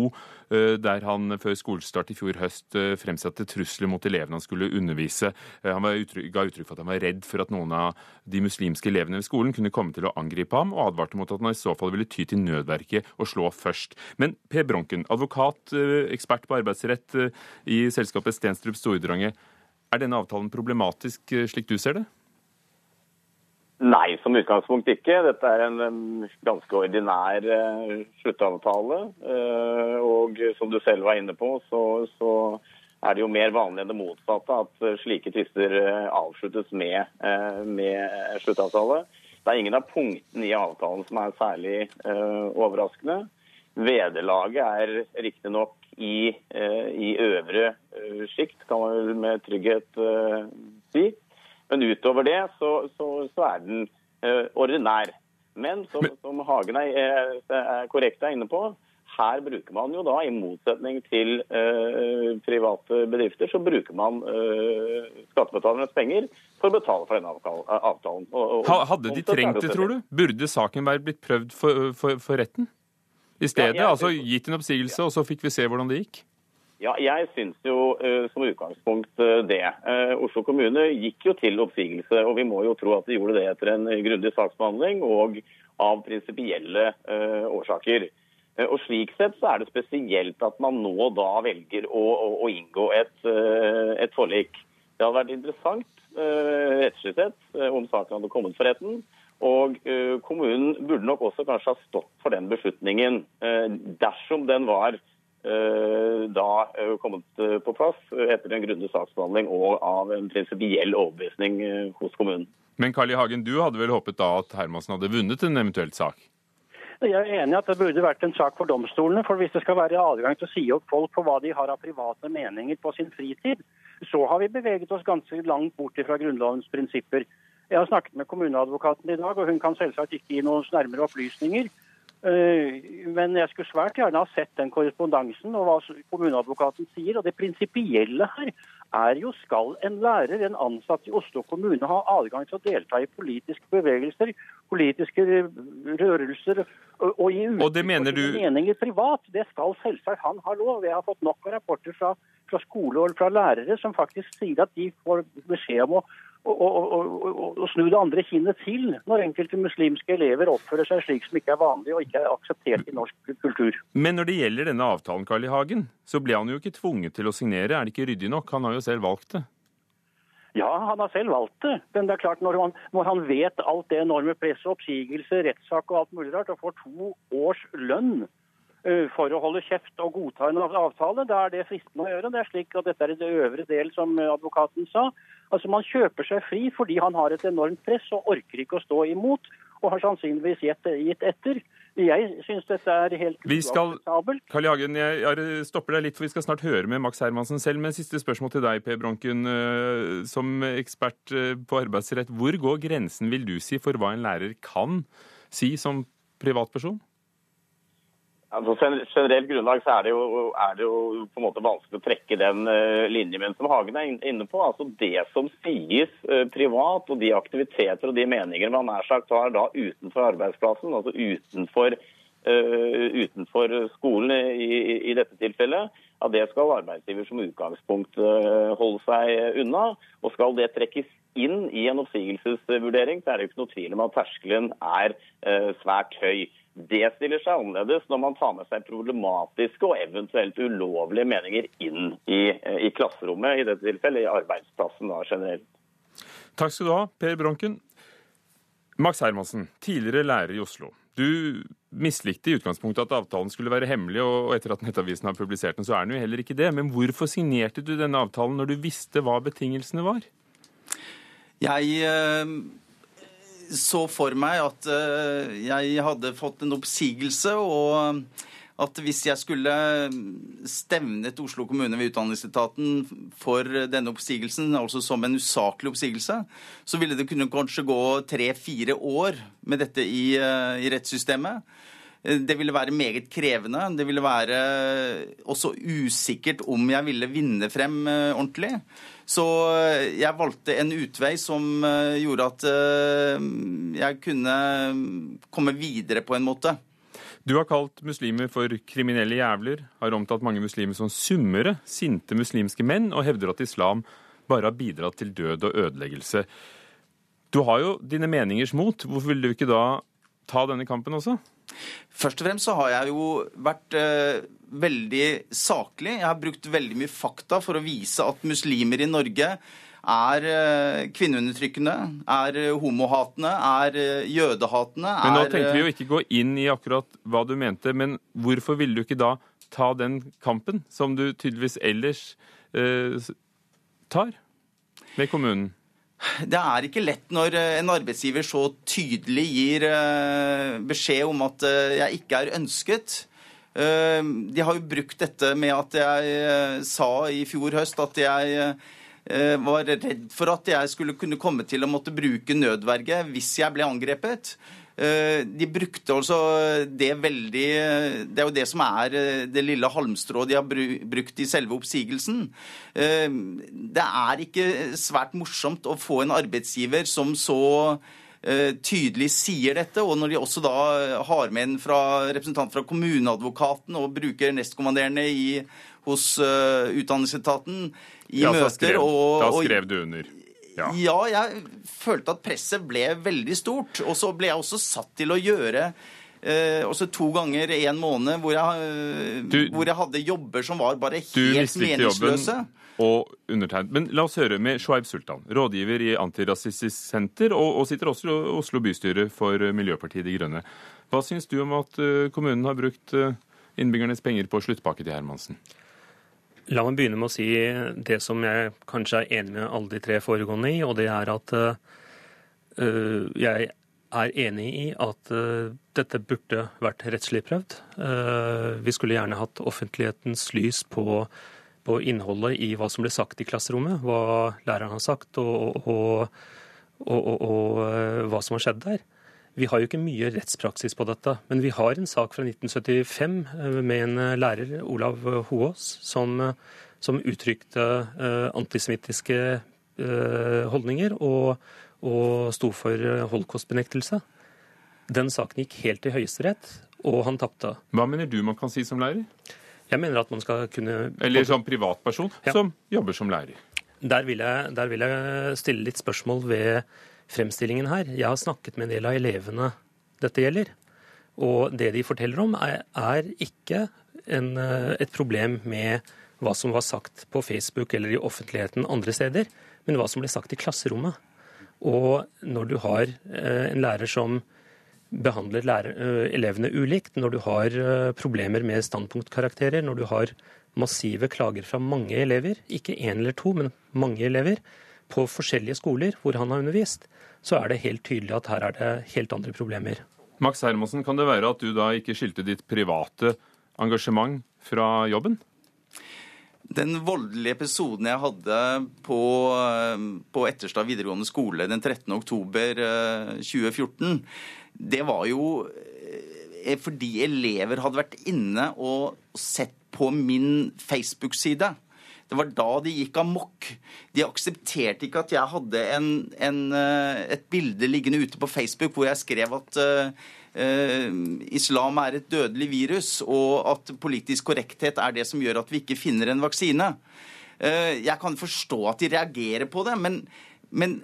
eh, der han før skolestart i fjor høst eh, fremsatte trusler mot elevene han skulle undervise. Eh, Han uttrykk, ga uttrykk for at han var redd for at noen av de muslimske elevene ved skolen kunne komme til å angripe ham, og advarte mot at han i så fall ville ty til nødverket og slå først. Men Per Bronken, advokat, ekspert på arbeidsrett i selskapet Stenstrup Stordrange. Er denne avtalen problematisk eh, slik du ser det? Nei, som utgangspunkt ikke. Dette er en en ganske ordinær uh, sluttavtale. Uh, og som du selv var inne på, så, så er det jo mer vanlig enn det motsatte at slike tvister avsluttes med, med sluttavtale. Det er ingen av punktene i avtalen som er særlig overraskende. Vederlaget er riktignok i, eh, i øvre eh, sjikt, kan man vel med trygghet eh, si. Men utover det så, så, så er den ordinær. Men som, som Hagen er, er, korrekt er inne på, her bruker man jo da, i motsetning til eh, private bedrifter, så bruker man eh, skattebetalernes penger for å betale for denne avtalen. Og, og, Hadde de trengt det, tror du? Burde saken være blitt prøvd for, for, for retten? I stedet, Ja, altså gitt en oppsigelse, og så fikk vi se hvordan det gikk? Ja, jeg syns jo eh, som utgangspunkt eh, det. Eh, Oslo kommune gikk jo til oppsigelse, og vi må jo tro at de gjorde det etter en grundig saksbehandling og av prinsipielle årsaker. Og Slik sett så er det spesielt at man nå da velger å, å, å inngå et, et forlik. Det hadde vært interessant rettslig sett om saken hadde kommet for retten. Og eh, kommunen burde nok også kanskje ha stått for den beslutningen eh, dersom den var eh, da kommet på plass etter en grundig saksbehandling og av en prinsipiell overbevisning hos kommunen. Men Carl I. Hagen, du hadde vel håpet da at Hermansen hadde vunnet en eventuell sak? Jeg er enig i at det burde vært en sak for domstolene. For hvis det skal være adgang til å si opp folk på hva de har av private meninger på sin fritid, så har vi beveget oss ganske langt bort fra Grunnlovens prinsipper. Jeg har snakket med kommuneadvokaten i dag, og hun kan selvsagt ikke gi noen nærmere opplysninger. Eh, Men jeg skulle svært gjerne ha sett den korrespondansen og hva kommuneadvokaten sier. Og det prinsipielle her er jo skal en lærer, en ansatt i Oslo kommune, ha adgang til å delta i politiske bevegelser, politiske rørelser og, gi uttrykk for sine du- meninger privat. Det skal selvsagt han ha lov. Jeg har fått nok av rapporter fra, fra skole og fra lærere som faktisk sier at de får beskjed om å å, å, å, snu det andre kinnet til når enkelte muslimske elever oppfører seg slik som ikke er vanlig og ikke er akseptert i norsk kultur. Men når det gjelder denne avtalen, Carl I. Hagen, så ble han jo ikke tvunget til å signere. Er det ikke ryddig nok? Han har jo selv valgt det. Ja, han har selv valgt det. Men det er klart, når han, når han vet alt det enorme presset, oppsigelse, rettssak og alt mulig rart, og får to års lønn for å holde kjeft og godta en avtale, da er det fristende å gjøre. Det er slik at dette er det øvre del, som eh, advokaten sa. Altså, Man kjøper seg fri fordi han har et enormt press og orker ikke å stå imot, og har sannsynligvis gitt, etter. Jeg syns dette er helt uakseptabelt. Karl Jagen, jeg jeg stopper deg litt, for vi skal snart høre med Max Hermansen selv. Men siste spørsmål til deg, Per Bronken. eh, Som ekspert eh, på arbeidsrett, hvor går grensen, vil du si, for hva en lærer kan si som privatperson? Altså, generelt grunnlag så er det, jo, er det jo på en måte vanskelig å trekke den uh, linjen. Men som Hagen er inne på, altså det som sies eh, privat, og de aktiviteter og de meninger man nær sagt har da utenfor arbeidsplassen, altså utenfor, uh, utenfor skolen i, i, dette tilfellet, ja, det skal arbeidsgiver som utgangspunkt eh, holde seg unna. Og skal det trekkes inn i en oppsigelsesvurdering, så er det jo ikke noe tvil om at terskelen er uh, svært høy. Det stiller seg annerledes når man tar med seg problematiske og eventuelt ulovlige meninger inn i, eh, i klasserommet, i dette tilfellet i arbeidsplassen da generelt. Takk skal du ha, Per Bronken. Max Hermansen, tidligere lærer i Oslo. Du mislikte i utgangspunktet at avtalen skulle være hemmelig, og etter at Nettavisen har publisert den, så er den jo heller ikke det. Men hvorfor signerte du denne avtalen når du visste hva betingelsene var? Jeg eh, så for meg at eh, jeg hadde fått en oppsigelse, og at hvis jeg skulle stevnet Oslo kommune ved Utdanningsetaten for denne oppsigelsen, altså som en usaklig oppsigelse, så ville det kunne kanskje gå tre-fire år med dette i, eh, i rettssystemet. Det ville være meget krevende. Det ville være også usikkert om jeg ville vinne frem eh, ordentlig. Så eh, jeg valgte en utvei som eh, gjorde at eh, jeg kunne komme videre på en måte. Du har kalt muslimer for kriminelle jævler, har omtalt mange muslimer som summere, sinte muslimske menn, og hevder at islam bare har bidratt til død og ødeleggelse. Du har jo dine meningers mot. Hvorfor vil du ikke da ta denne kampen også? Først og fremst så har jeg jo vært eh, veldig saklig. Jeg har brukt veldig mye fakta for å vise at muslimer i Norge er eh, kvinneundertrykkende, er eh, homohatende, er eh, jødehatende. Men nå er, tenkte vi jo ikke gå inn i akkurat hva du mente, men hvorfor ville du ikke da ta den kampen, som du tydeligvis ellers eh, tar med kommunen? Det er ikke lett når eh, en arbeidsgiver så tydelig gir eh, beskjed om at eh, jeg ikke er ønsket. De har jo brukt dette med at jeg sa i fjor høst at jeg var redd for at jeg skulle kunne komme til å måtte bruke nødverge hvis jeg ble angrepet. Eh, De brukte altså det veldig Det er jo det som er eh, det lille halmstrået de har brukt i selve oppsigelsen. Eh, Det er ikke svært morsomt å få en arbeidsgiver som så eh, tydelig sier dette, og når de også da har med en fra, representant fra kommuneadvokaten og bruker nestkommanderende i, hos uh, Utdanningsetaten i Ja, møter og, da skrev du under. Ja. ja, jeg følte at presset ble veldig stort. Og så ble jeg også satt til å gjøre eh, også to ganger i en måned hvor jeg, eh, Du- hvor jeg hadde jobber som var bare helt meningsløse. og undertegnet. Men la oss høre med Shoaib Sultan, rådgiver i Antirasistisk Senter, og, og sitter også i Oslo bystyre for Miljøpartiet De Grønne. Hva syns du om at eh, kommunen har brukt eh, innbyggernes penger på sluttpakke til Hermansen? La meg begynne med å si det som jeg kanskje er enig med alle de tre foregående i, og det er at uh, jeg er enig i at uh, dette burde vært rettslig prøvd. Uh, vi skulle gjerne hatt offentlighetens lys på, på innholdet i hva som ble sagt i klasserommet, hva læreren har sagt, og, og, og, og, hva som har skjedd der. Vi har jo ikke mye rettspraksis på dette, men vi har en sak fra 1975 eh, med en eh, lærer, Olav Hoås, som, eh, som uttrykte eh, antisemittiske eh, holdninger og, og sto for eh, holocaustbenektelse. Den saken gikk helt til Høyesterett, og han tapte. Hva mener du man kan si som lærer? Jeg mener at man skal kunne Eller som privatperson Ja. som jobber som lærer? Der vil, jeg, der vil jeg stille litt spørsmål ved fremstillingen her. Jeg har snakket med en del av elevene dette gjelder. Og det de forteller om, er, ikke en, eh, et problem med hva som var sagt på Facebook eller i offentligheten andre steder, men hva som ble sagt i klasserommet. Og når du har eh, en lærer som behandler lærer, eh, elevene ulikt, når du har problemer med standpunktkarakterer, når du har massive klager fra mange elever, ikke én eller to, men mange elever, på forskjellige skoler hvor han har undervist, så er det helt tydelig at her er det helt andre problemer. Max Hermansen, kan det være at du da ikke skilte ditt private engasjement fra jobben? Den voldelige episoden jeg hadde på, eh, på Etterstad videregående skole den 13. oktober eh, 2014, det var jo eh, fordi elever hadde vært inne og sett på min Facebook-side. Det var da de gikk amok. De aksepterte ikke at jeg hadde en, en, eh, et bilde liggende ute på Facebook hvor jeg skrev at uh, islam er et dødelig virus, og at politisk korrekthet er det som gjør at vi ikke finner en vaksine. Uh, jeg kan forstå at de reagerer på det, men, men,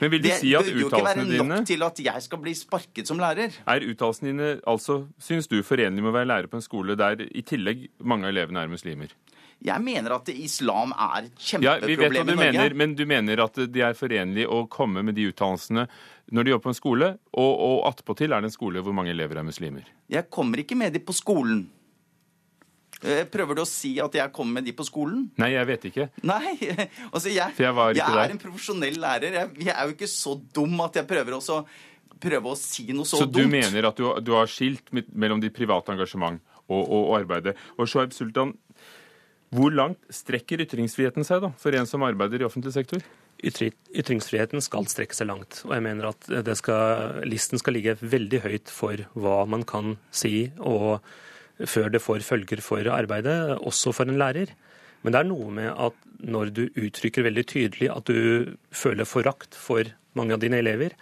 Men vil de det si at burde jo ikke være nok dine til at jeg skal bli sparket som lærer. Er uttalelsene dine altså, synes du, forenlig med å være lærer på en skole der i tillegg mange av elevene er muslimer? Jeg mener at islam er et Ja, kjempeproblem du i Norge. mener, men du mener at de er forenlig å komme med de uttalelsene når de jobber på en skole, og, og attpåtil er det en skole hvor mange elever er muslimer. Jeg kommer ikke med de på skolen. Eh, Prøver du å si at jeg kommer med de på skolen? Nei, jeg vet ikke. Nei, altså jeg, jeg, jeg er en profesjonell lærer. Jeg, jeg er jo ikke så dum at jeg prøver også prøve å si noe så, Så du mener at du, du har skilt mellom ditt private engasjement og, og, og arbeidet. Og Shoaib Sultan, hvor langt strekker ytringsfriheten seg da, for en som arbeider i offentlig sektor? Ytringsfriheten skal strekke seg langt. Og jeg mener at skal, listen skal ligge veldig høyt for hva man kan si, og før det får følger for arbeidet, også for en lærer. Men det er noe med at når du uttrykker veldig tydelig at du føler forakt for mange av dine elever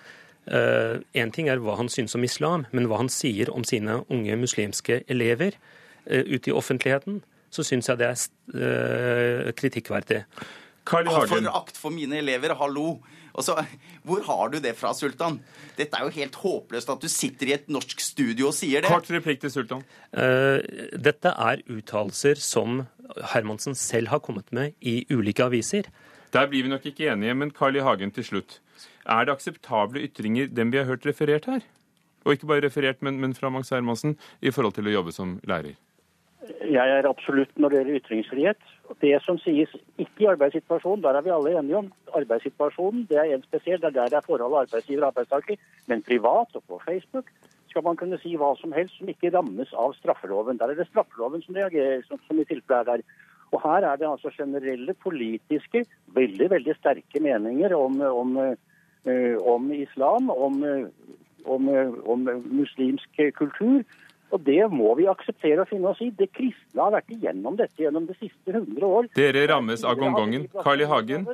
Én ting er hva han synes om islam, men hva han sier om sine unge muslimske elever eh, ute i offentligheten, så syns jeg det er eh, kritikkverdig. Carl. Forakt for mine elever, hallo. Altså, hvor har du det fra, Sultan? Dette er jo helt håpløst at du sitter i et norsk studio og sier det. Kort replikk til Sultan. Uh, Dette er uttalelser som Hermansen selv har kommet med i ulike aviser. Der blir vi nok ikke enige, men Carl I. Hagen til slutt. Er det akseptable ytringer, dem vi har hørt referert her? Og ikke bare referert, men, men fra Max Hermansen, i forhold til å jobbe som lærer? Jeg er absolutt når det gjelder ytringsfrihet. Det som sies ikke i arbeidssituasjonen, der er vi alle enige om. Arbeidssituasjonen det er en spesiell, det er der det er forholdet arbeidsgiver og arbeidstaker. Men privat og på Facebook skal man kunne si hva som helst som ikke rammes av straffeloven. Der er det straffeloven som reagerer, som, som i tilfelle er der. Og her er det altså generelle politiske, veldig, veldig sterke meninger om, om, eh, om islam, om, eh, eh, om muslimsk kultur. Og det må vi akseptere og finne oss i. Det kristne har vært igjennom dette gjennom de siste 100 år. Dere rammes av gongongen. Carl I. Hagen,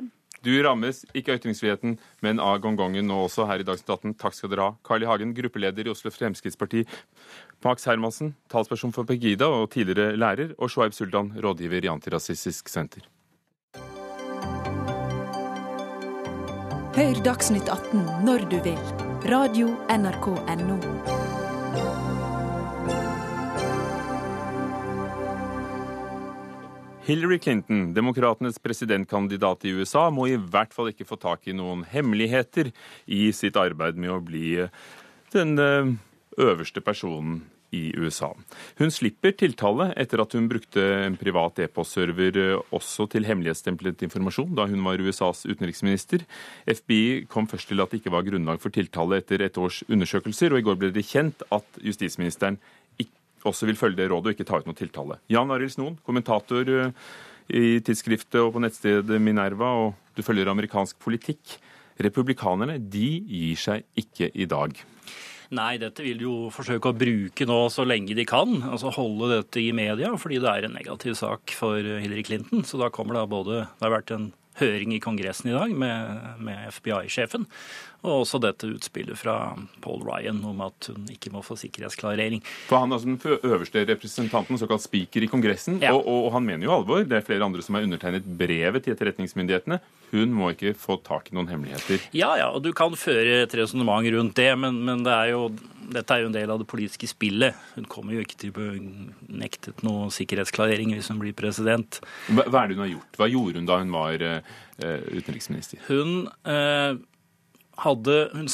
du rammes ikke av ytringsfriheten, men av gongongen nå også her i Dagsnytt 18. Takk skal dere ha. Carl I. Hagen, gruppeleder i Oslo Fremskrittsparti. Max Hermansen, talsperson for Pegida og tidligere lærer. Og Shoaib Sultan, rådgiver i Antirasistisk Senter. Hør Dagsnytt 18 når du vil. Radio NRK NO. Hillary Clinton, demokratenes presidentkandidat i USA, må i hvert fall ikke få tak i noen hemmeligheter i sitt arbeid med å bli den eh, øverste personen i USA. Hun slipper tiltale etter at hun brukte en privat e-postserver eh, også til hemmelighetsstemplet informasjon da hun var USAs utenriksminister. FBI kom først til at det ikke var grunnlag for tiltale etter et års undersøkelser, og i går ble det kjent at justisministeren også vil følge det rådet og ikke ta ut noe tiltale. Jan Arild Snoen, kommentator eh, i tidsskriftet og på nettstedet Minerva, og du følger amerikansk politikk. Republikanerne de gir seg ikke i dag. Nei, dette vil de jo forsøke å bruke nå så lenge de kan. Altså holde dette i media, fordi det er en negativ sak for Hillary Clinton. Så da kommer da både Det har vært en høring i Kongressen i dag med, med FBI-sjefen, og også dette utspillet fra Paul Ryan om at hun ikke må få sikkerhetsklarering. For Han er altså den øverste representanten, såkalt speaker i Kongressen, Ja. og, og han mener jo alvor. Det er flere andre som har undertegnet brevet til etterretningsmyndighetene. Hun må ikke få tak i noen hemmeligheter. Ja, ja, og du kan føre et resonnement rundt det, men, men det er jo, dette er jo en del av det politiske spillet. Hun kommer jo ikke til å bli nektet noe sikkerhetsklarering hvis hun blir president. Hva, hva er det hun har gjort? Hva gjorde hun da hun var eh, utenriksminister? Hun eh, hadde, hun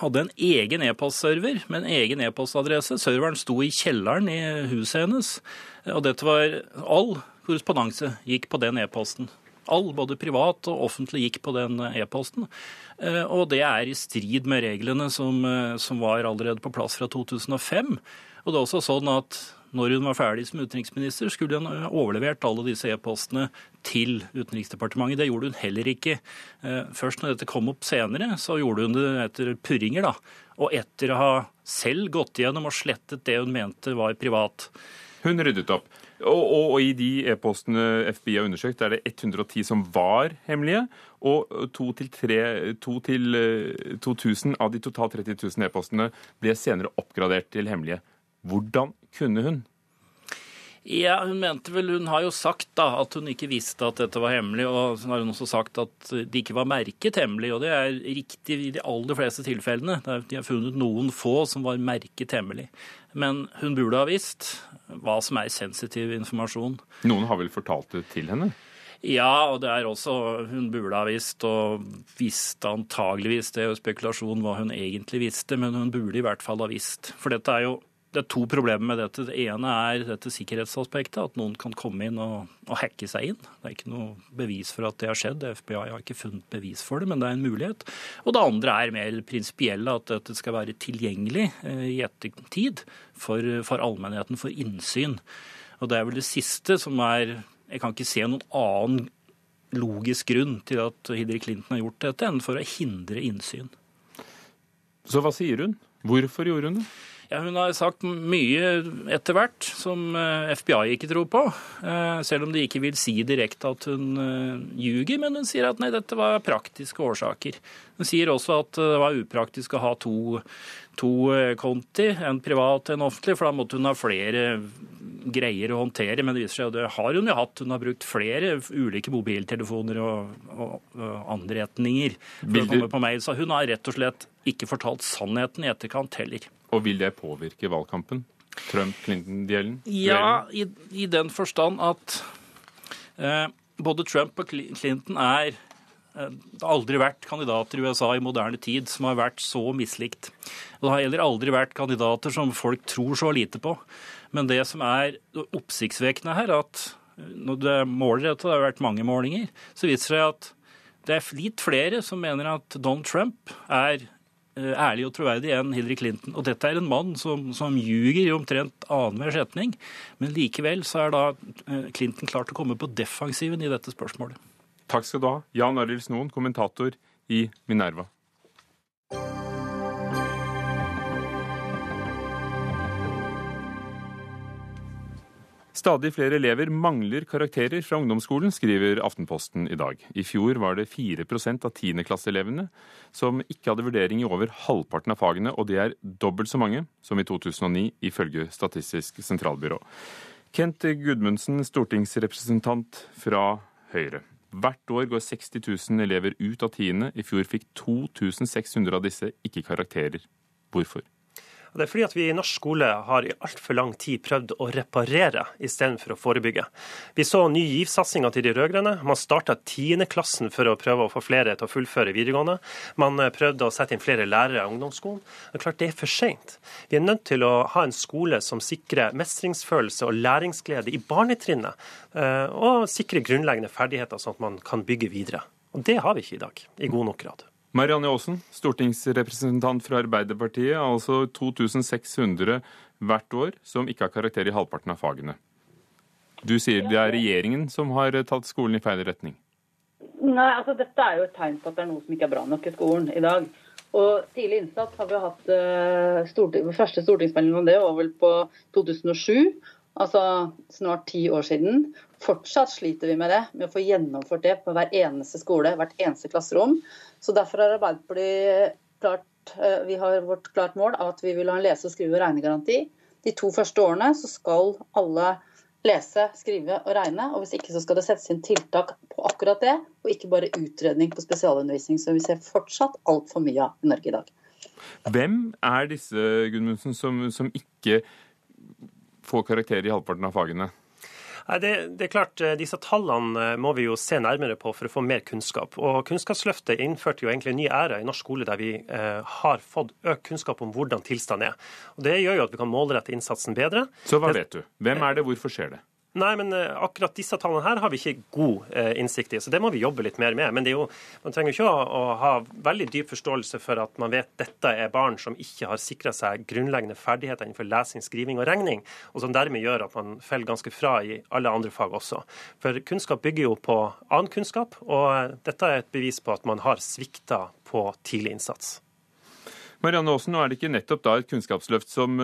hadde en egen e-postserver med en egen e-postadresse. Serveren sto i kjelleren i huset hennes, og dette var all korrespondanse gikk på den e-posten. All, både privat og offentlig, gikk på den e-posten. Eh, Og det er i strid med reglene som, eh, som var allerede på plass fra 2005. Og det er også sånn at når hun var ferdig som utenriksminister, skulle hun overlevert alle disse e-postene til Utenriksdepartementet. Det gjorde hun heller ikke. Eh, Først når dette kom opp senere, så gjorde hun det etter purringer, da. Og etter å ha selv gått igjennom og slettet det hun mente var privat. Hun ryddet opp. Og, og, og i de e-postene FBI har undersøkt, er det 110 som var hemmelige. Og 2 til, 3, 2 til eh, 2000 av de totalt 30 000 e-postene ble senere oppgradert til hemmelige. Hvordan kunne hun? Ja, Hun mente vel, hun har jo sagt da at hun ikke visste at dette var hemmelig, og så har hun også sagt at det ikke var merket hemmelig. og Det er riktig i de aller fleste tilfellene. De har funnet noen få som var merket hemmelig. Men hun burde ha visst hva som er sensitiv informasjon. Noen har vel fortalt det til henne? Ja, og det er også Hun burde ha visst, og visste antageligvis, det er jo spekulasjon hva hun egentlig visste, men hun burde i hvert fall ha visst. For dette er jo det er to problemer med dette. Det ene er dette sikkerhetsaspektet, at noen kan komme inn og, og hacke seg inn. Det er ikke noe bevis for at det har skjedd. FBI har ikke funnet bevis for det, men det er en mulighet. Og det andre er mer prinsipielle, at dette skal være tilgjengelig eh, i ettertid for, for allmennheten, for innsyn. Og det er vel det siste som er Jeg kan ikke se noen annen logisk grunn til at Hillary Clinton har gjort dette, enn for å hindre innsyn. Så hva sier hun? Hvorfor gjorde hun det? Ja, Hun har sagt mye etter hvert som eh, FBI ikke tror på. eh, Selv om de ikke vil si direkte at hun eh, ljuger, men hun sier at nei, dette var praktiske årsaker. Hun sier også at det var upraktisk å ha to, to konti, en privat og en offentlig, for da måtte hun ha flere greier å håndtere. Men det viser seg at det har hun jo hatt. Hun har brukt flere ulike mobiltelefoner og, og, og anretninger for å komme på mail. Så hun har rett og slett ikke fortalt sannheten i etterkant heller. Og vil det påvirke valgkampen? Trump-Clinton-duellen? Ja, i, i den forstand at eh, både Trump og Clinton er eh, det har aldri vært kandidater i USA i moderne tid som har vært så mislikt. Og det har heller aldri vært kandidater som folk tror så lite på. Men det som er oppsiktsvekkende her, at når det måler dette, det har vært mange målinger, så viser det seg at det er litt flere som mener at Donald Trump er eh, ærlig og troverdig enn Hillary Clinton. Og dette er en mann som, som ljuger i omtrent annenhver setning. Men likevel så er da eh, Clinton klart å komme på defensiven i dette spørsmålet. Takk skal du ha. Jan Arild Snoen, kommentator i Minerva. Stadig flere elever mangler karakterer fra ungdomsskolen, skriver Aftenposten i dag. I fjor var det 4% av tiendeklasseelevene som ikke hadde vurdering i over halvparten av fagene, og det er dobbelt så mange som i 2009, ifølge Statistisk sentralbyrå. Kent Gudmundsen, stortingsrepresentant fra Høyre. Hvert år går 60 000 elever ut av tiende. I fjor fikk 2600 av disse ikke karakterer. Hvorfor? Det er fordi at vi i norsk skole har i altfor lang tid prøvd å reparere istedenfor å forebygge. Vi så Ny GIV-satsinga til de rød-grønne. Man starta tiendeklassen for å prøve å få flere til å fullføre videregående. Man eh, prøvde å sette inn flere lærere i ungdomsskolen. Det er klart det er for seint. Vi er nødt til å ha en skole som sikrer mestringsfølelse og læringsglede i barnetrinnet, eh, og sikrer grunnleggende ferdigheter sånn at man kan bygge videre. Og det har vi ikke i dag, i god nok grad. Marianne Aasen, stortingsrepresentant fra Arbeiderpartiet. Altså 2600 hvert år som ikke har karakter i halvparten av fagene. Du sier det er regjeringen som har tatt skolen i feil retning. Nei, altså Dette er jo et tegn på at det er noe som ikke er bra nok i skolen i dag. Og Tidlig innsats har vi hatt eh, storting, Første stortingsmelding om det var vel på 2007, altså snart ti år siden. Fortsatt sliter vi med det, med å få gjennomført det på hver eneste skole, hvert eneste klasserom. Så Derfor har Arbeiderpartiet klart eh, vi har vårt klart mål at vi vil ha en lese-, skrive- og regnegaranti. De to første årene så skal alle lese, skrive og regne. og Hvis ikke så skal det settes inn tiltak på akkurat det, og ikke bare utredning på spesialundervisning, som vi ser fortsatt altfor mye av i Norge i dag. Hvem er disse Gudmundsen, som, som ikke får karakter i halvparten av fagene? Nei, det, det er klart, eh, Disse tallene eh, må vi jo se nærmere på for å få mer kunnskap. Og Kunnskapsløftet innførte jo egentlig en ny æra i norsk skole der vi eh, har fått økt kunnskap om hvordan tilstanden er. Og Det gjør jo at vi kan målrette innsatsen bedre. Så hva vet du? Hvem er det, hvorfor skjer det? Nei, men eh, akkurat disse tallene her har vi ikke god eh, innsikt i, så det må vi jobbe litt mer med. Men jo, man trenger jo ikke å, ha veldig dyp forståelse for at man vet dette er barn som ikke har sikra seg grunnleggende ferdigheter innenfor lesing, skriving og regning, og som dermed gjør at man faller ganske fra i alle andre fag også. For kunnskap bygger jo på annen kunnskap, og eh, dette er et bevis på at man har svikta på tidlig innsats. Marianne Aasen, nå er det ikke nettopp da et kunnskapsløft som,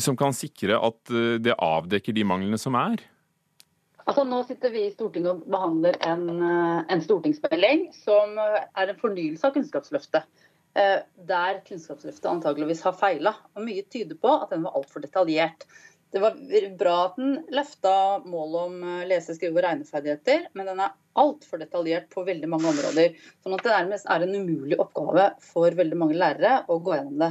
som kan sikre at eh, det avdekker de manglene som er? Altså, nå sitter vi i Stortinget og behandler en, eh, en stortingsmelding som eh, er en fornyelse av Kunnskapsløftet. Der Kunnskapsløftet antageligvis har feila. Mye tyder på at den var altfor detaljert. Det var bra at den løfta målet om lese-, skrive- og regneferdigheter, men den er altfor detaljert på veldig mange områder. Sånn at det nærmest er en umulig oppgave for veldig mange lærere å gå gjennom det.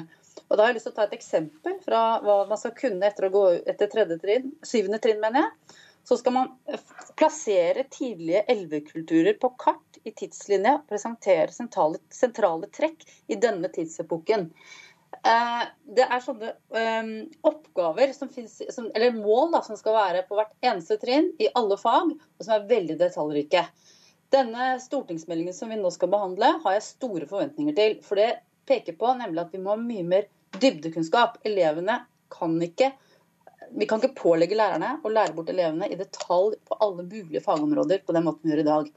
Og da har jeg lyst til å ta et eksempel fra hva man skal kunne etter å gå etter tredje trinn, syvende trinn, mener jeg. Så skal man plassere tidlige elvekulturer på kart i tidslinja presentere sentrale, sentrale trekk i denne tidsepoken. Eh, Det er sånne eh, oppgaver som finnes, eller mål da, som skal være på hvert eneste trinn i alle fag, og som er veldig detaljrike. Denne stortingsmeldingen som vi nå skal behandle, har jeg store forventninger til. For det peker på nemlig at vi må ha mye mer dybdekunnskap. Elevene kan ikke vi kan ikke pålegge lærerne å lære bort elevene i detalj på alle mulige fagområder på den måten vi gjør i dag.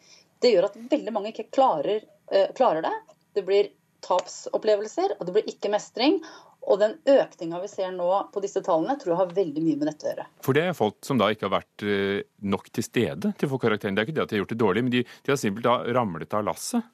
Det gjør at veldig mange ikke klarer, eh, klarer det. Det blir tapsopplevelser, og det blir ikke mestring. Og den økninga vi ser nå på disse tallene, tror jeg har veldig mye med dette å gjøre. For det er folk som da ikke har vært eh, nok til stede til å få karakteren. Det er ikke det at de har gjort det dårlig, men de, de har simpelthen ramlet av lasset.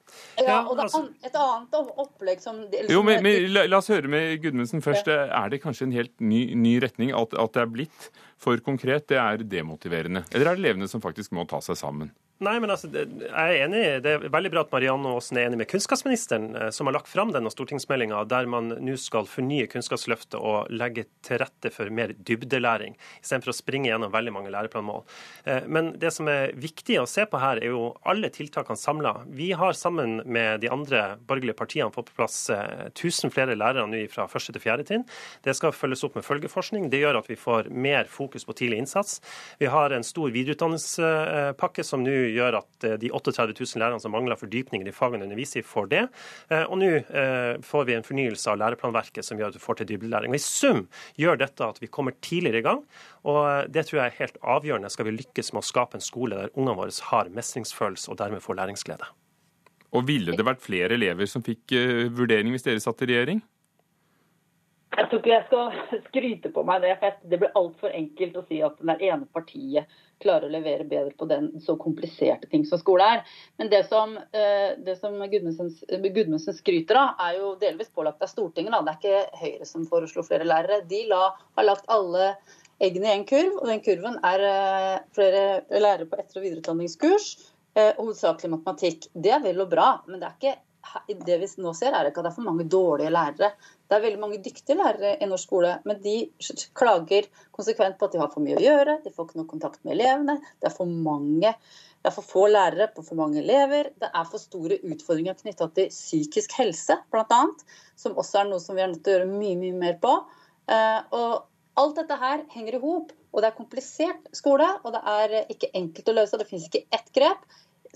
Ja, og det er et annet opplegg som liksom... Jo, men, men la, la oss høre med Gudmundsen først. Er det kanskje en helt ny, ny retning? At, at det er blitt for konkret, det er demotiverende? Eller er det elevene som faktisk må ta seg sammen? Nei, men altså, jeg er enig. Det er veldig bra at Marianne Aasen er enig med kunnskapsministeren, eh, som har lagt fram denne stortingsmeldinga der man nå skal fornye Kunnskapsløftet og legge til rette for mer dybdelæring, istedenfor å springe gjennom veldig mange læreplanmål. Eh, Men det som er viktig å se på her, er jo alle tiltakene samla. Vi har sammen med de andre borgerlige partiene fått på plass eh, 1000 flere lærere nå fra første til fjerde trinn. Det skal følges opp med følgeforskning. Det gjør at vi får mer fokus på tidlig innsats. Vi har en stor videreutdanningspakke som nå gjør at eh, de 38 000 lærerne som mangler fordypning i fagene de underviser får det. Eh, Og nå eh, får vi en fornyelse av læreplanverket som gjør at vi får til dybdelæring. Og I sum gjør dette at vi kommer tidligere i gang, og det tror jeg er helt avgjørende skal vi lykkes med å skape en skole der ungene våre har mestringsfølelse og dermed får læringsglede. Og ville det vært flere elever som fikk vurdering hvis dere satt i regjering? Jeg tror ikke jeg skal skryte på meg det, for det blir altfor enkelt å si at det ene partiet klarer å levere bedre på den så kompliserte ting som skole er. Men det som, eh, det som Gudmundsen skryter av, er jo delvis pålagt av Stortinget. Da. Det er ikke Høyre som foreslo flere lærere. De la, har lagt alle eggene i en kurv, og den kurven er eh, flere lærere på etter- og videreutdanningskurs, eh, hovedsakelig matematikk. Det er vel og bra, men det er ikke det vi nå ser, er ikke at det er for mange dårlige lærere. Det er veldig mange dyktige lærere i norsk skole, men de klager konsekvent på at de har for mye å gjøre, de får ikke noe kontakt med elevene, det er for mange det er for få lærere på for mange elever. Det er for store utfordringer knytta til psykisk helse, bl.a. Som også er noe som vi er nødt til å gjøre mye, mye mer på. Eh, Og alt dette her henger i hop. Og det er komplisert skole, og det er ikke enkelt å løse. Det finnes ikke ett grep.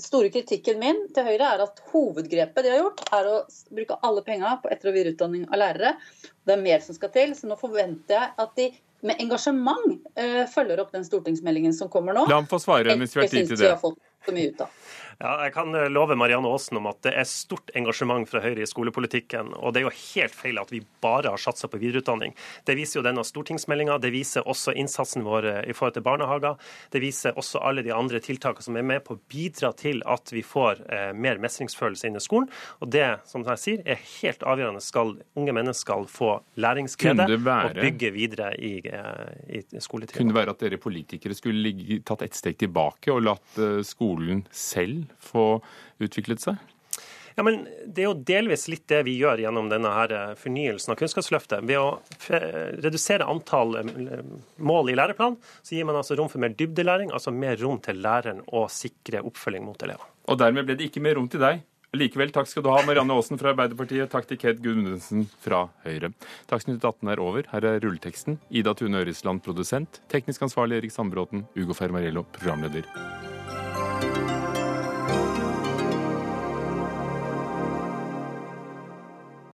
Store kritikken min til Høyre er at hovedgrepet de har gjort, er å bruke alle penga på etter- og videreutdanning av lærere. Det er mer som skal til, så nå forventer jeg at de med engasjement eh, følger opp den stortingsmeldingen som kommer nå. La ham få svare hvis vi har tid til det. Så mye ut av. Ja, jeg kan eh, love Marianne Aasen om at det er stort engasjement fra Høyre i skolepolitikken. Og det er jo helt feil at vi bare har satsa på videreutdanning. Det viser jo denne stortingsmeldinga. Det viser også innsatsen vår eh, i forhold til barnehager. Det viser også alle de andre tiltakene som er med på å bidra til at vi får eh, mer mestringsfølelse inn i skolen. Og det, som jeg sier, er helt avgjørende skal unge mennesker skal få læringsglede være- og bygge videre i, i skoletida. Kunne det være at dere politikere skulle ligge, tatt et steg tilbake og latt eh, skolen selv få utviklet seg? Ja, men Det er jo delvis litt det vi gjør gjennom denne her eh, fornyelsen av Kunnskapsløftet. Ved å redusere antall eh, mål i læreplan, så gir man altså rom for mer dybdelæring, altså mer rom til læreren å sikre oppfølging mot elever. Og dermed ble det ikke mer rom til deg, Likevel, takk skal du ha, Marianne Aasen fra Arbeiderpartiet. Takk til Ked Gudmundsen fra Høyre. Dagsnytt 18 er over. Her er rulleteksten. Ida Tune Øresland, produsent. Teknisk ansvarlig Erik Sandbråten. Ugo Fermarello, programleder.